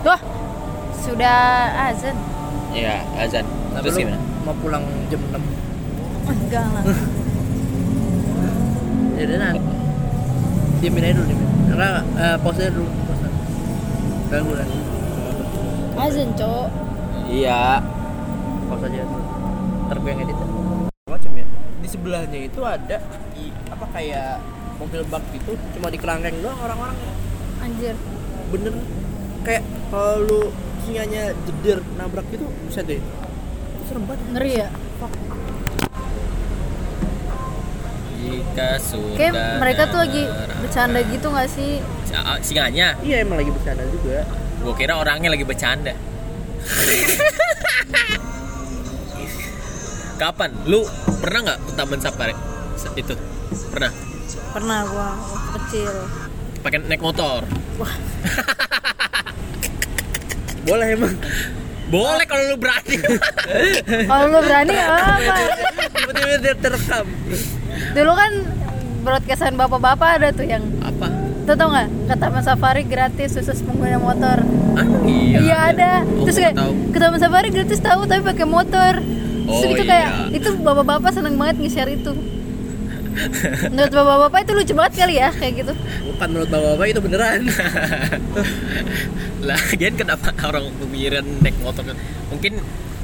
wah sudah azan iya azan Tapi terus gimana mau pulang jam 6 enggak lah Ya udah Nat. Diamin aja dulu, diamin. Enggak, eh, pause aja dulu. Pause. Ganggu lah. azan cok iya Pause aja dulu. Ntar gue yang edit. Macam ya. Di sebelahnya itu ada i- apa kayak mobil bak gitu, cuma di kerangkeng doang orang-orang. anjir. Bener. Kayak kalau lu singanya jeder nabrak gitu bisa deh. Serem banget. ngeri ya? Jika sudah kayak mereka tuh lagi bercanda gitu nggak sih? Singanya Iya emang lagi bercanda juga. gue kira orangnya lagi bercanda. Kapan? Lu pernah nggak taman safari? Itu. Pernah pernah gua waktu kecil. Pakai naik motor. Wah. Boleh emang. boleh kalau lu berani. Kalau lu berani apa Tiba-tiba dia terekam. dulu kan broadcastan bapak-bapak ada tuh yang apa? Tuh tau nggak? Ke Taman Safari gratis khusus pengguna motor. Ah iya. Iya ada. Oh, terus kayak tahu. ke Taman Safari gratis tahu tapi pakai motor. Terus Oh, itu kayak iya. itu bapak-bapak seneng banget nge-share itu menurut bapak-bapak itu lucu banget kali ya kayak gitu. Bukan menurut bapak-bapak itu beneran. lagian kenapa orang pemikiran naik motor kan? Mungkin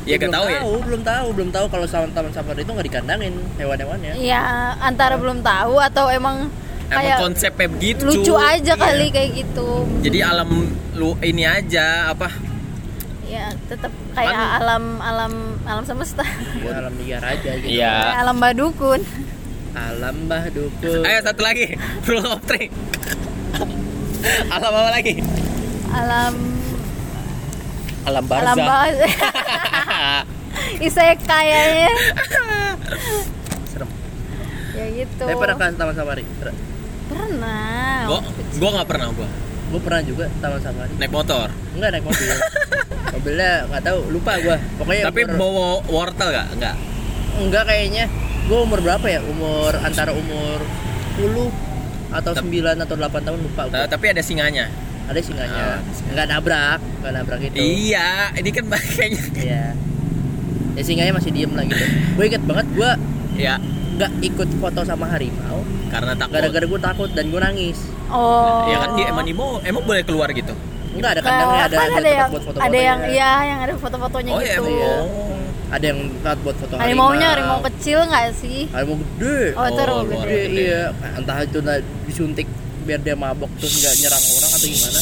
ya belum gak tahu ya. belum tahu belum tahu kalau sama taman safari itu nggak dikandangin hewan-hewannya. Ya antara belum tahu atau emang emang kayak konsepnya begitu. lucu cu. aja Iya. kali kayak gitu. Jadi alam lu ini aja apa? Ya tetap kayak Kan- alam alam alam semesta. Ya, alam liar aja gitu. Iya. Kayak alam badukun alam bah dukun ayo satu lagi. Rule of three. Alam apa lagi? Alam. Alam alam barzah banget isekai kayaknya. Serem. Ya gitu. Tapi pernah kan taman safari? Pernah. Gua gua nggak pernah gua. Gue pernah juga taman safari. Naik motor. Enggak naik mobil. Mobilnya nggak tahu lupa gue pokoknya tapi bawa wortel gak enggak enggak kayaknya gue umur berapa ya? Umur antara umur 10 atau Tep- 9 atau 8 tahun lupa Ta- gua. tapi ada singanya. Ada singanya. Ada singanya. nggak nabrak nggak nabrak itu iya ini kan makanya Iya. Ya singanya masih diem lah gitu. Gue inget banget gue ya nggak ikut foto sama harimau karena takut. gara-gara gue takut dan gue nangis. oh. Ya kan? Di emang Nemo emang boleh keluar gitu? Enggak ada kandangnya ada kan ada, ada tempat yang buat foto ada yang iya yang ada foto-fotonya oh ya gitu. Iya. Ada yang tempat buat foto harimaunya harimau kecil nggak sih Harimau gede. oh itu harimau Oh, gede Gede, iya. Entah itu disuntik biar dia mabok terus nggak nyerang orang atau gimana.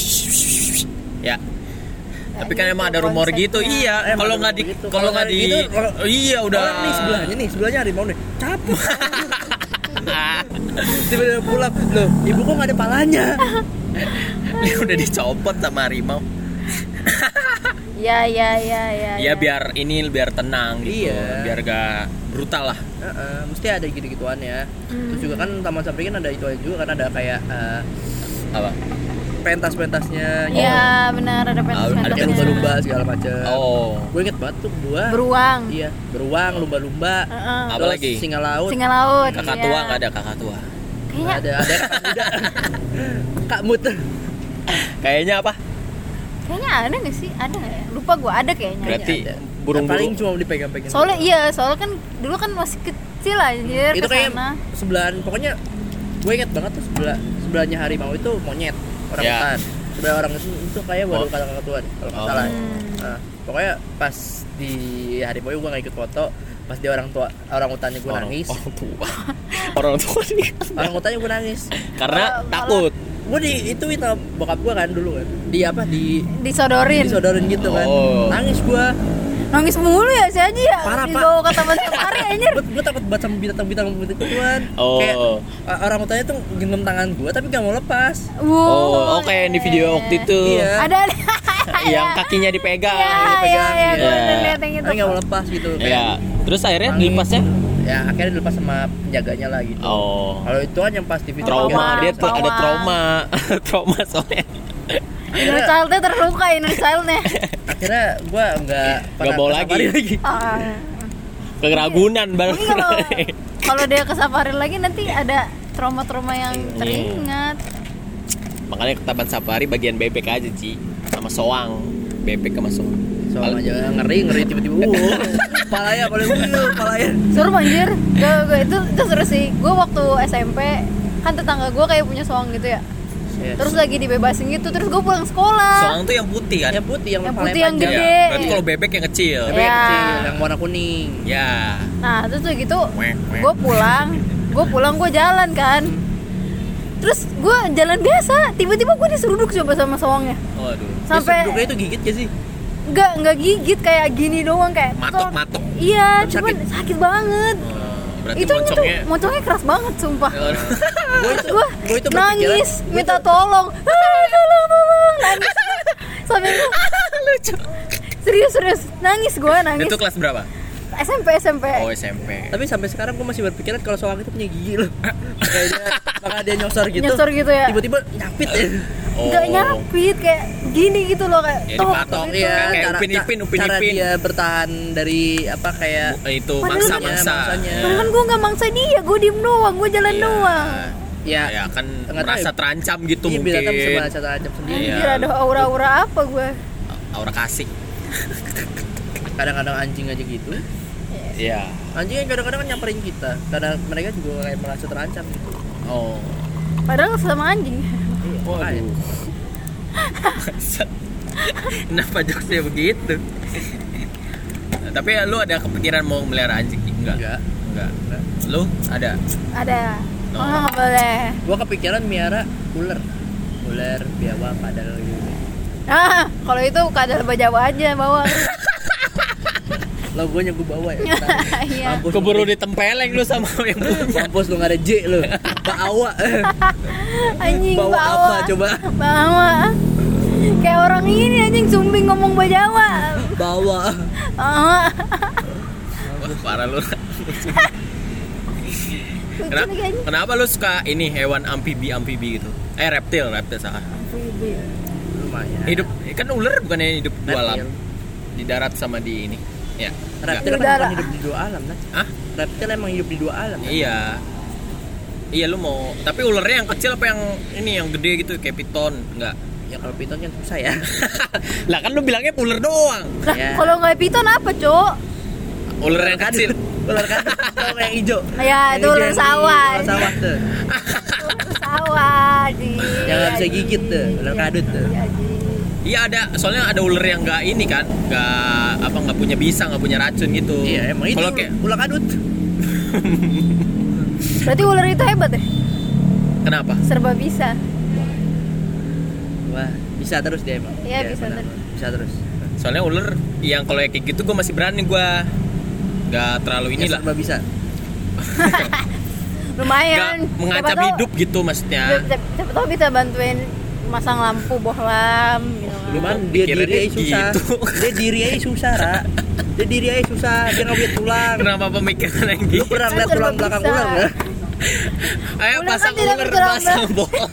ya tapi kan gitu emang ada rumor gitu iya Emang kalau nggak di gitu. kalau nggak di gitu, iya udah nih sebelahnya nih, sebelahnya harimau nih. Capek. Tiba-tiba pulang, loh, ibu kok nggak ada palanya? Dia udah dicopot sama harimau ya ya ya ya ya biar ini biar tenang gitu Iya. biar gak brutal lah Heeh, mesti ada gitu-gituan ya. Hmm. Terus juga kan taman safari kan ada itu aja juga kan ada kayak eh, apa pentas-pentasnya gitu. ya benar ada Ah, pentas ada lumba-lumba segala macam. oh Gue inget banget tuh gua. beruang Iya, beruang, lumba-lumba. Heeh. Apa Terus lagi? Singa laut. singa laut kakak iya. tua nggak ada kakak tua kayaknya Ada ada kakak muda. Kak Mut. kayaknya apa kayaknya ada nggak sih ada nggak ya lupa gua ada kayaknya Berarti ada. burung-burung- Paling cuma dipegang-pegang. soalnya iya soalnya kan dulu kan masih kecil anjir itu kayak sebelahan pokoknya gue inget banget tuh sebelah sebelahnya harimau itu monyet orang Ya. hutan sebelah orang itu, itu kayak baru Oh. kata kakak tua deh, kalau nggak Oh. salah Hmm. nah, pokoknya pas di harimau gue nggak ikut foto pas dia orang tua orang hutannya gue nangis orang tua orang tua nih orang hutannya gue nangis karena Malah- takut gue di itu itu bokap gue kan dulu kan di apa di disodorin disodorin gitu kan Oh. nangis gue nangis mulu ya si Aji ya Parah, Pak. dibawa ke taman safari anjir gue gue takut banget sama binatang-binatang begituan Oh. kayak orang tuanya tuh genggam tangan gue tapi gak mau lepas Wow. Oh, oke yang di video waktu itu. Iya. ada ada Yang kakinya dipegang. ya ya dipegang, ya iya. gue udah lihat yang itu tapi gak mau lepas gitu Iya. Terus akhirnya Nangis. Ya akhirnya dilepas sama penjaganya lah gitu Oh. kalau itu kan yang pas video Trauma, Trauma, dia tuh ada trauma. trauma. trauma soalnya. inner childnya terluka inner childnya akhirnya gue nggak pernah bawa ke lagi. lagi Ah. Keragunan baru. Mungkin kalau kalau dia ke safari lagi nanti ada trauma-trauma yang Iya. teringat Makanya ke taman safari bagian bebek aja, Ci. Sama soang. Bebek sama soang. soalnya aja ngeri ngeri tiba-tiba palanya paling palanya seru anjir gue, gue itu itu seru sih gue waktu SMP kan tetangga gue kayak punya soang gitu ya Yes. terus lagi dibebasin gitu terus gue pulang sekolah Soang tuh yang putih kan? yang putih yang, Yang putih yang panjang. gede. Ya, berarti kalau bebek yang kecil. Yang Ya. kecil, yang warna kuning Ya. nah terus tuh gitu gue pulang gue pulang gue jalan kan terus gue jalan biasa tiba-tiba gue diseruduk coba sama soangnya Waduh. sampai Terus itu gigit gak sih nggak nggak gigit kayak gini doang kayak Matok, matok. iya Tapi cuman sakit. sakit banget Oh, berarti itu tuh moncongnya. keras banget sumpah Waduh. gue itu gue gue itu nangis gua minta tolong tolong tolong nangis sampai gue Lucu. serius serius nangis gue nangis Itu kelas berapa? SMP SMP Oh, SMP. tapi sampai sekarang gue masih berpikiran kalau soang itu punya gigi loh kayak dia maka dia nyosor gitu Nyosor gitu ya? tiba-tiba nyapit ya Oh. nggak nyapit kayak gini gitu loh kayak Ya, tok, dipatok, gitu. iya. Kayak cara, Upin Ipin, Upin cara Ipin. dia bertahan dari apa kayak Eh, itu mangsa mangsa. Padahal kan gue nggak mangsa dia gue diem doang gue jalan Iya. doang ya, Ya kan Nggak tahu merasa ya. terancam gitu iya, mungkin. binatang bisa merasa terancam sendiri Iya. Ada aura-aura apa gue Aura kasih. kadang-kadang anjing aja gitu Iya. anjing yang kadang-kadang kan nyamperin kita karena mereka juga kayak merasa terancam gitu Oh. padahal sama anjing iya, makanya. Waduh. Bangsat. Kenapa jokesnya begitu? Tapi ya, lu ada kepikiran mau melihara anjing? Enggak. enggak Enggak. enggak Lu ada? ada No. oh nggak boleh gua kepikiran miara ular ular biawak padahal gitu ah kalau itu kadal bajawa aja bawa logonya gua bawa ya iya mampus Keburu ditempeleng lu sama yang punya. mampus lu nggak ada J lu bawa anjing bawa bawa apa coba bawa kayak orang ini anjing sumbing ngomong bajawa bawa bawa Wah, parah lu. Kenapa, kenapa lu suka ini hewan amfibi-amfibi gitu? Eh reptil, reptil salah. lumayan Hidup kan ular bukannya hidup dua Reptil. alam. Di darat sama di ini. Ya. reptil emang udara. hidup di dua alam nah Ah? reptil emang hidup di dua alam kan? Iya. Iya lu mau, tapi ularnya yang kecil apa yang ini yang gede gitu kayak piton? Enggak. ya kalau piton kan susah ya lah kan lu bilangnya ular doang. lah Ya. kalau nggak piton apa cok Ular yang kecil. ular kan yang hijau Ya, Yang itu ular sawah. ular sawah tuh sawah di yang nggak bisa gigit tuh ular kadut tuh Iya, Ji. Iya ada, soalnya ada ular yang nggak ini kan, nggak apa nggak punya bisa, nggak punya racun gitu. iya emang itu Kalau kayak ular kadut berarti ular itu hebat ya kenapa? serba bisa wah bisa terus dia emang Iya, bisa benar. terus. bisa terus Soalnya ular yang kalau kayak gitu gue masih berani gue, nggak terlalu ya, inilah, serba bisa lumayan mengancam Siapa tahu- hidup gitu maksudnya. siapa- tahu bisa bantuin masang lampu bohlam. Cuman dia diri aja susah. gitu. Dia diri aja susah, Ra. Dia diri aja susah, dia nggak punya tulang. Kenapa pemikiran yang Lu gitu? pernah Kan lihat tulang belakang ular nggak? Ayo Ular kan pasang tidak ular, bergerak, pasang bola.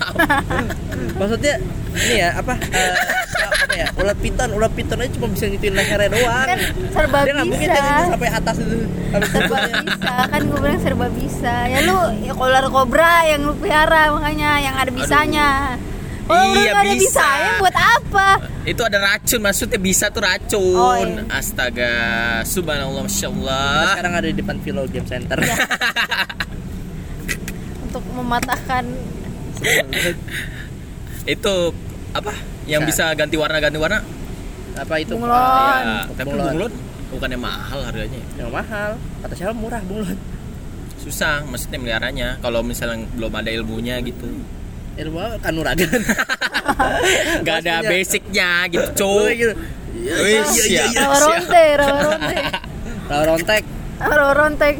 Maksudnya ini ya apa? eh, apa ya? Ular piton, ular piton aja cuma bisa ngituin lehernya doang. kan serba dia nggak mungkin bisa dia ngikut sampai atas itu. Sampai serba bisa kan gue bilang serba bisa ya lu ya ular kobra yang lu pelihara makanya yang ada bisanya kalau ular Iya, ada bisa. bisanya buat apa Itu ada racun, maksudnya bisa tuh racun. Oh, iya. Astaga, subhanallah, masya Nah, Allah. sekarang ada di depan Vilo Game Center. Iya. untuk mematahkan Itu apa? Yang bisa Bisa. ganti warna ganti warna? apa itu? Bunglon. Ya, tapi bunglon. bunglon bukannya mahal harganya. Yang mahal. Kata siapa murah bunglon. Susah, maksudnya meliharanya. Kalau misalnya belum ada ilmunya gitu. ilmu apa? kanuragan. Nggak ada basicnya gitu cowok gitu Wih, siap. rawa ronte ronte rawa rontek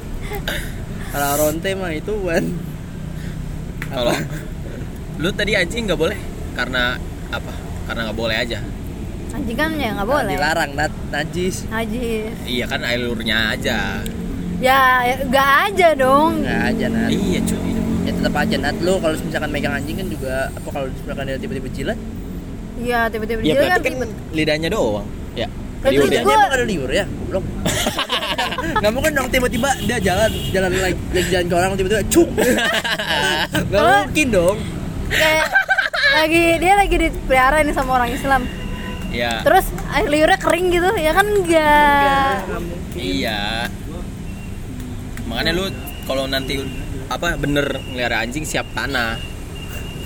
rawa ronte mah itu kan kalau lu tadi anjing nggak boleh? Karena apa? Karena nggak boleh aja. Anjing kan ya nggak boleh. dilarang nat. Najis. Najis. iya kan alurnya aja. Ya, ya, nggak aja dong. nggak aja nat. Iya cuy ya tetap aja. Nat lu kalau misalkan megang anjing kan juga apa kalau misalkan dia tiba-tiba jilat? Iya, tiba-tiba ya kan kan lidahnya doang. Ya Liur itu ya. gua- emang ada liur ya? Belum nggak mungkin dong tiba-tiba dia jalan jalan lagi lagi jalan ke orang tiba-tiba cuk. Nggak Hah? mungkin dong. Kayak lagi dia lagi dipelihara nih sama orang Islam. ya Terus air liurnya kering gitu, ya kan enggak. mungkin. Iya. Makanya lu kalau nanti apa bener ngelihara anjing siap tanah.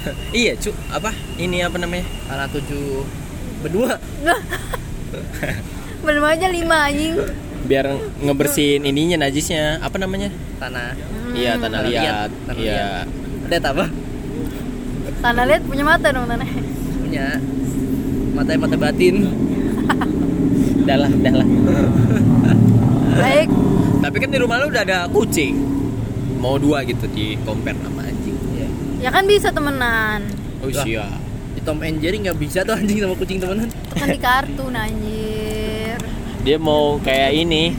Iya cu apa ini apa namanya? Anak tujuh berdua. Belum aja lima anjing. biar ngebersihin ininya najisnya. Apa namanya? Tanah. Iya tanah Tanah liat. Tanah iya. liat. Apa? Tanah liat punya mata dong tanah. punya. Mata mata batin. Dah lah dah lah. Baik. tapi kan di rumah lu udah ada kucing mau dua gitu di compare sama anjing. Iya. Ya kan bisa temenan. oh iya. di Tom and Jerry nggak bisa tuh anjing sama kucing temenan. Kan di kartun anjir. dia mau kayak ini.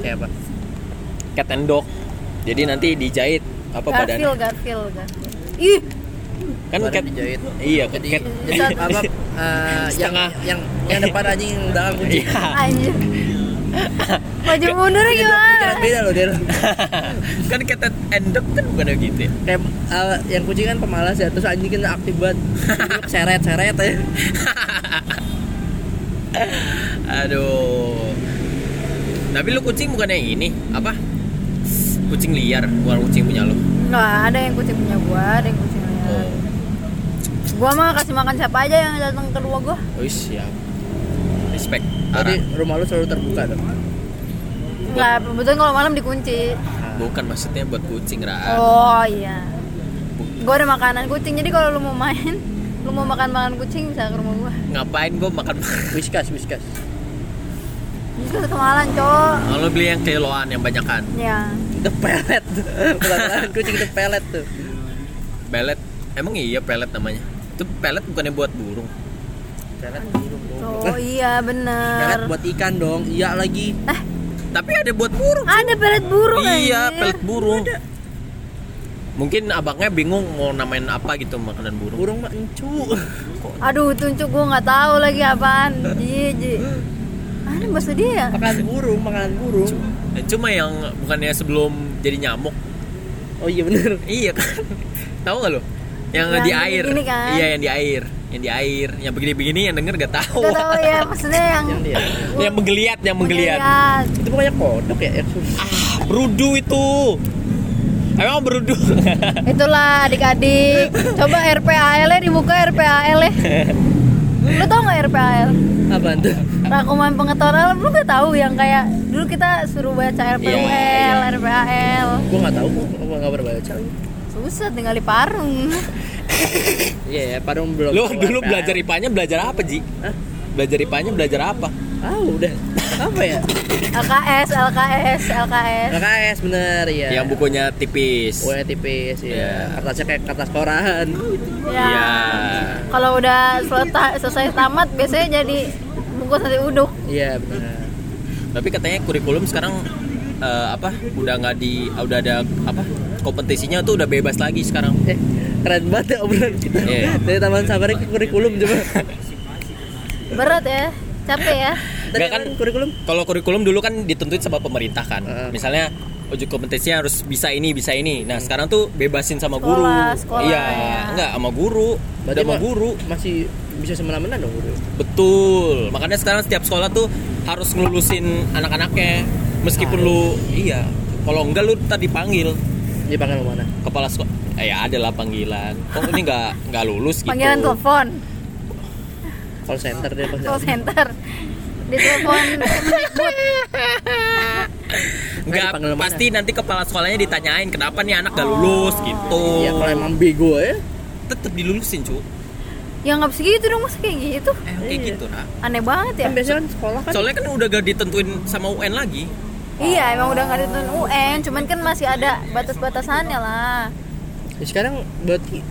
Kayak apa? Cat and dog. Jadi nanti dijahit. Apa badan Garfield, Garfield, Garfield. Ih, kan cat dijahit. iya jadi cat jadi apa eh, yang yang yang depan anjing yang belakang kucing. Iya. Anjir. Maju mundurnya gimana? Pikiran beda loh dia kan cat and dog kan bukan gitu ya? Kayak eh, yang kucing kan pemalas ya terus anjing kan aktif banget. Seret seret ya. Aduh. Tapi lu kucing bukannya ini apa? Kucing liar bukan kucing punya lu. Nggak ada yang kucing punya gua, ada yang kucing liar. oh. Gua mah kasih makan siapa aja yang datang ke rumah gua. oh siap. Respect jadi rumah lu selalu terbuka dong Enggak, kebetulan kalau malam dikunci. bukan maksudnya buat kucing ra. Oh iya. Gua ada makanan kucing, jadi kalau lu mau main, lu mau makan makan kucing bisa ke rumah gua. ngapain gua makan whiskas whiskas. Bisa ke kemalan, cowok. kalau beli yang kiloan yang banyak kan Ya. itu pelet. Bukan kucing itu pelet tuh. Pelet. Emang iya pelet namanya? Itu pelet bukannya buat burung? Dong Oh iya pelet bener. buat ikan dong. Iya lagi. Tapi ada buat burung. Ada pelet burung iya anjir. pelet burung. Mungkin abangnya bingung mau namain apa gitu makanan burung. Burung mah encu. Aduh, tunjuk gua nggak tahu lagi apaan. Jiji. Ada maksud dia? Ya? makanan burung makanan burung. Eh, cuma yang bukannya sebelum jadi nyamuk? Oh iya bener. Iya kan? Tahu nggak lo yang, Yang di air. kan? iya yang di air yang di air yang begini-begini yang denger gak tahu Gak tahu ya, maksudnya yang yang dia yang menggeliat yang menggeliat Menggeliat. itu pokoknya kodok ya ah berudu itu emang berudu Itulah adik-adik. Coba RPAL nya dibuka RPAL nya. Lu tau gak RPAL? apa tuh Rangkuman pengetahuan alam lu gak tahu yang kayak dulu kita suruh baca RPUL, Iya, iya. RPAL. gua nggak tahu gua gua nggak pernah baca Susah tinggal di Parung. iya ya padahal belum lu keluar dulu belajar ipanya belajar apa ji Hah? belajar ipanya belajar apa ah udah apa ya LKS, LKS, LKS. KKS bener ya yang bukunya tipis Bukunya tipis ya Iya. kertasnya kayak kertas koran Ya. Iya. Kalau udah selesai, selesai tamat biasanya jadi bungkus nasi uduk. iya bener tapi katanya kurikulum sekarang eh, apa udah nggak di udah ada apa kompetisinya tuh udah bebas lagi sekarang eh keren banget ya obrolan kita Iya. dari taman safari ke kurikulum coba. Berat ya, capek ya. Nggak kan? kan kurikulum? kalau kurikulum dulu kan ditentuin sama pemerintah kan. Heeh. misalnya uji kompetisinya harus bisa ini bisa ini. Nah sekarang tuh bebasin sama guru. Sekolah, sekolah, iya ya. enggak sama guru. Udah sama guru. masih bisa semena-mena dong guru? Betul. Makanya sekarang setiap sekolah tuh harus ngelulusin anak-anaknya. Meskipun Ah. lu iya. kalau enggak lu tadi panggil dia panggil mana? Kepala sekolah eh, ya ada lah panggilan. Kok ini nggak nggak lulus gitu? Panggilan telepon, call center dia call pasti center. Di telepon Kemendikbud. nggak dipanggil mana? pasti nanti kepala sekolahnya ditanyain kenapa nih anak gak lulus? Gitu. Ya kalau emang bego ya. Tetap dilulusin cu. Ya nggak bisa gitu dong masa kayak gitu? Eh kayak Iya. gitu nah aneh banget ya. Kan biasanya kan sekolah kan. Soalnya kan udah gak ditentuin sama UN lagi iya emang udah nggak ditentuin UN cuman kan masih ada batas-batasannya lah Ya, sekarang berarti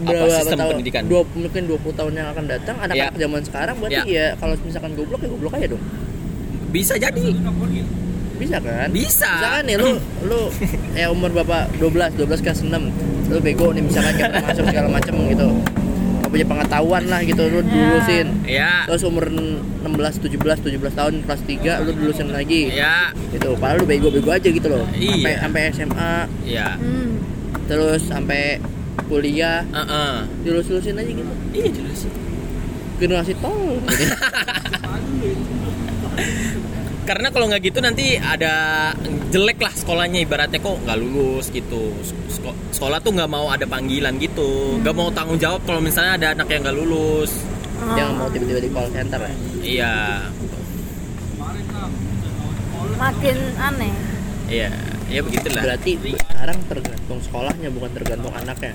Apa sistem tahun, pendidikan? dua, mungkin 20 tahun yang akan datang anak-anak Ya. zaman sekarang berarti Ya. ya kalau misalkan goblok ya goblok aja dong bisa jadi bisa kan Bisa. misalkan nih lu lu ya umur bapak 12 12 kelas 6 lu bego nih misalkan kayak masuk segala macam gitu nggak punya pengetahuan lah gitu. Lu lulusin. Ya terus umur 16 17 17 tahun kelas 3 lu lulusin lagi. Ya gitu. Padahal lu bego-bego aja gitu loh. Sampai Iya. sampai SMA ya hmm. terus sampai kuliah. Heeh. dilulus-lulusin aja gitu. Iya jelas generasi tol karena kalau nggak gitu nanti ada jelek lah sekolahnya ibaratnya kok nggak lulus gitu. Seko- sekolah tuh nggak mau ada panggilan gitu. Nggak mau tanggung jawab kalau misalnya ada anak yang nggak lulus. Oh. jangan mau tiba-tiba di call center ya? Iya. Makin aneh. Iya iya begitulah. Berarti sekarang tergantung sekolahnya bukan tergantung anaknya?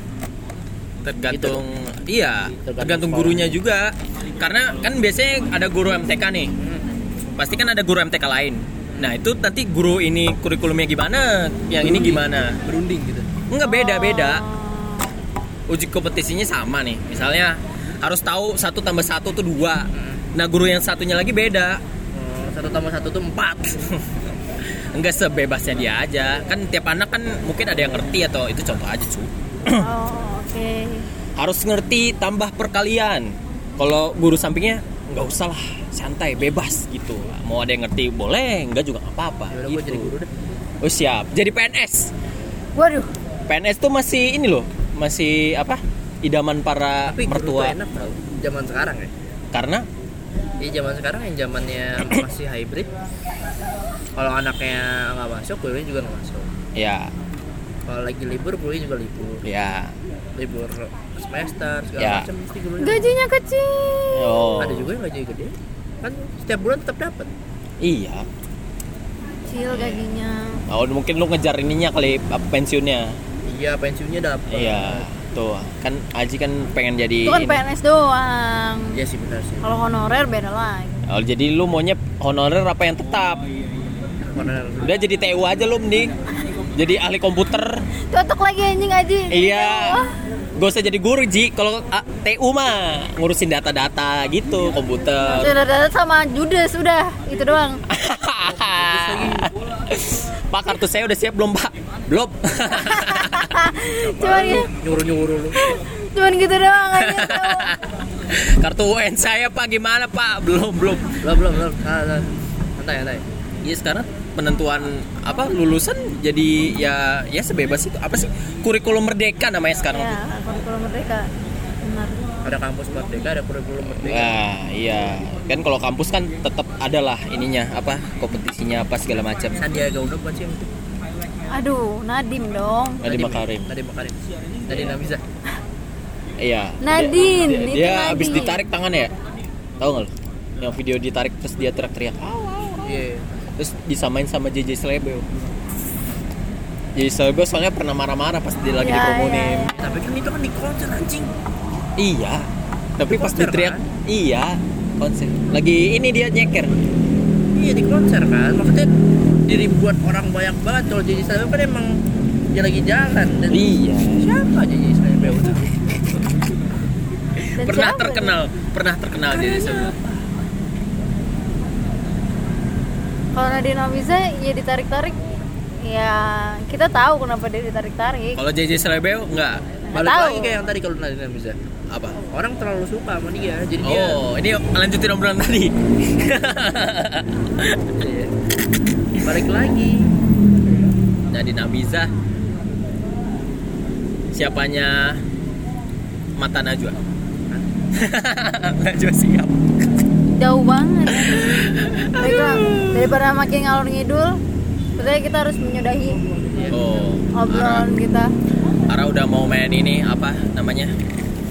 Tergantung iya Tergantung tergantung gurunya juga. Karena kan biasanya ada guru MTK nih pasti kan ada guru MTK lain. Nah itu nanti guru ini kurikulumnya gimana? Yang ini gimana? Berunding gitu. Enggak beda beda. Oh. uji kompetisinya sama nih. Misalnya harus tahu satu tambah satu tuh dua. Nah guru yang satunya lagi beda. Oh, satu tambah satu tuh empat. Enggak sebebasnya dia aja. Kan tiap anak kan mungkin ada yang ngerti atau itu contoh aja cu. Oh oke. Harus ngerti tambah perkalian. Kalau guru sampingnya nggak usah lah santai bebas gitu. Mau ada yang ngerti boleh enggak juga nggak apa-apa udah gitu. gue jadi guru deh. Oh siap. Jadi PNS waduh. PNS tuh masih ini loh masih apa? Idaman para tapi guru tuh mertua. enak tau zaman sekarang ya? Karena? Iya zaman sekarang yang zamannya masih hybrid. Kalau anaknya nggak masuk kuliahnya juga nggak masuk. Ya. Kalau lagi libur kuliah juga libur. Ya. Libur semester segala Ya. macam mesti gajinya kecil. Oh. Ada juga yang gaji gede kan setiap bulan tetap dapat iya kecil gajinya oh mungkin lu ngejar ininya kali pensiunnya iya pensiunnya dapat iya tuh kan Aji kan pengen jadi itu kan ini. PNS doang iya sih benar sih kalau honorer beda lagi Oh, jadi lu maunya honorer apa yang tetap? Honorer. Udah jadi TU aja lu mending. Jadi ahli komputer. cocok lagi anjing aji Iya. Wah, Gak usah jadi guru Ji. Kalau ah, TU mah ngurusin data-data gitu komputer. sudah data sama Judes sudah itu doang Pak kartu saya udah siap belum Pak? Belum. cuman ya nyuruh nyuruh lu cuman gitu doang aja kartu UN saya Pak gimana Pak? Belum belum. belum belum belum Ah, ah. santai santai Iya sekarang penentuan apa lulusan jadi ya ya sebebas itu apa sih kurikulum merdeka namanya sekarang ya kurikulum merdeka benar ada kampus merdeka ada kurikulum merdeka Wah, iya. Kan kalau kampus kan tetap ada lah ininya apa kompetisinya apa segala macam. Sandiaga Uno bukan sih yang itu aduh Nadim dong Nadiem Makarim. Nadiem Makarim Nadiem Namiza Iya. Nadine, Dia, itu dia Nadine. habis ditarik tangannya ya? Tahu nggak? Yang video ditarik terus dia teriak-teriak. iya Terus disamain sama JJ Slebeo. JJ Slebeo soalnya pernah marah-marah pas dia lagi Ya, dipromonin. ya, ya. tapi kan itu kan di konser anjing Iya. Tapi Di pas konser, diteriak, kan? iya konser. Lagi ini dia nyeker. iya di konser kan maksudnya di ribuan orang banyak banget kalau jadi Slebeo kan emang dia lagi jalan dan Iya. siapa itu Dan Pernah terkenal, pernah terkenal JJ Slebeo. Kalau Nadine Amiza ya ditarik-tarik ya kita tahu kenapa dia ditarik-tarik Kalau JJ Slebeo enggak Nggak balik tahu. lagi kayak yang tadi kalau Nadiem Namiza apa? orang terlalu suka sama dia jadi dia Oh, ini lanjutin obrolan tadi. Iya. balik lagi Jadi Nabiza siapanya Mata Najwa. Najwa siap. Jauh banget mereka daripada makin ngalor ngidul Sebenarnya kita harus menyudahi Oh, obrolan kita Ara udah mau main ini apa namanya?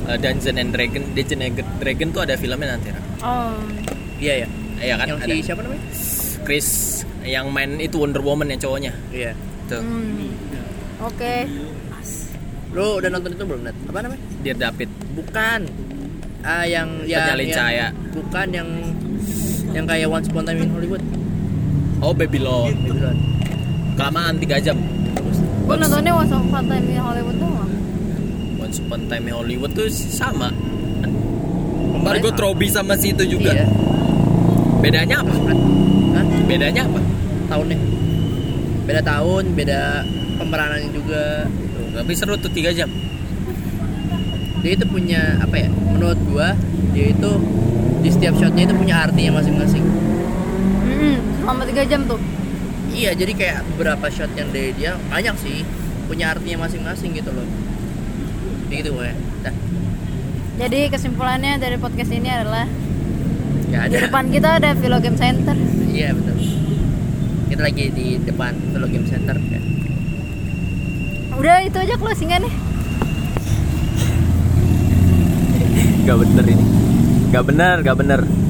Eh, Dungeon and Dragon. Dungeon and Dragon tuh ada filmnya nanti. Ra. oh iya ya Iya kan? yang ada. si siapa namanya Chris yang main itu Wonder Woman yang cowoknya. iya Tuh. hmm. oke Lu udah nonton itu belum Nat? Apa namanya? Dear David Bukan. Ah yang yang Penyalin yang- cahaya. Bukan yang yang kayak Once Upon a Time in Hollywood. Oh Babylon Babylon. Kelamaan 3 jam. Gue nontonnya Once Upon a Time in Hollywood doang Once Upon a Time in Hollywood tuh sama Margot sama. Robbie sama si itu juga Iya. Bedanya apa? Hah? Bedanya apa? Tahunnya. Beda tahun, beda pemeranannya juga. Tuh, Tapi seru tuh 3 jam Dia itu punya apa ya? Menurut gua dia itu di setiap shotnya itu punya artinya masing-masing. Hmm, selama 3 jam tuh Iya, jadi kayak beberapa shot yang dari dia banyak sih punya artinya masing-masing gitu loh. Begitu gue. Nah, Jadi kesimpulannya dari podcast ini adalah Di ada. depan kita ada Vilo Game Center Iya betul. Kita lagi di depan Velo Game Center ya. Udah itu aja closingannya Gak bener ini. Gak bener, gak bener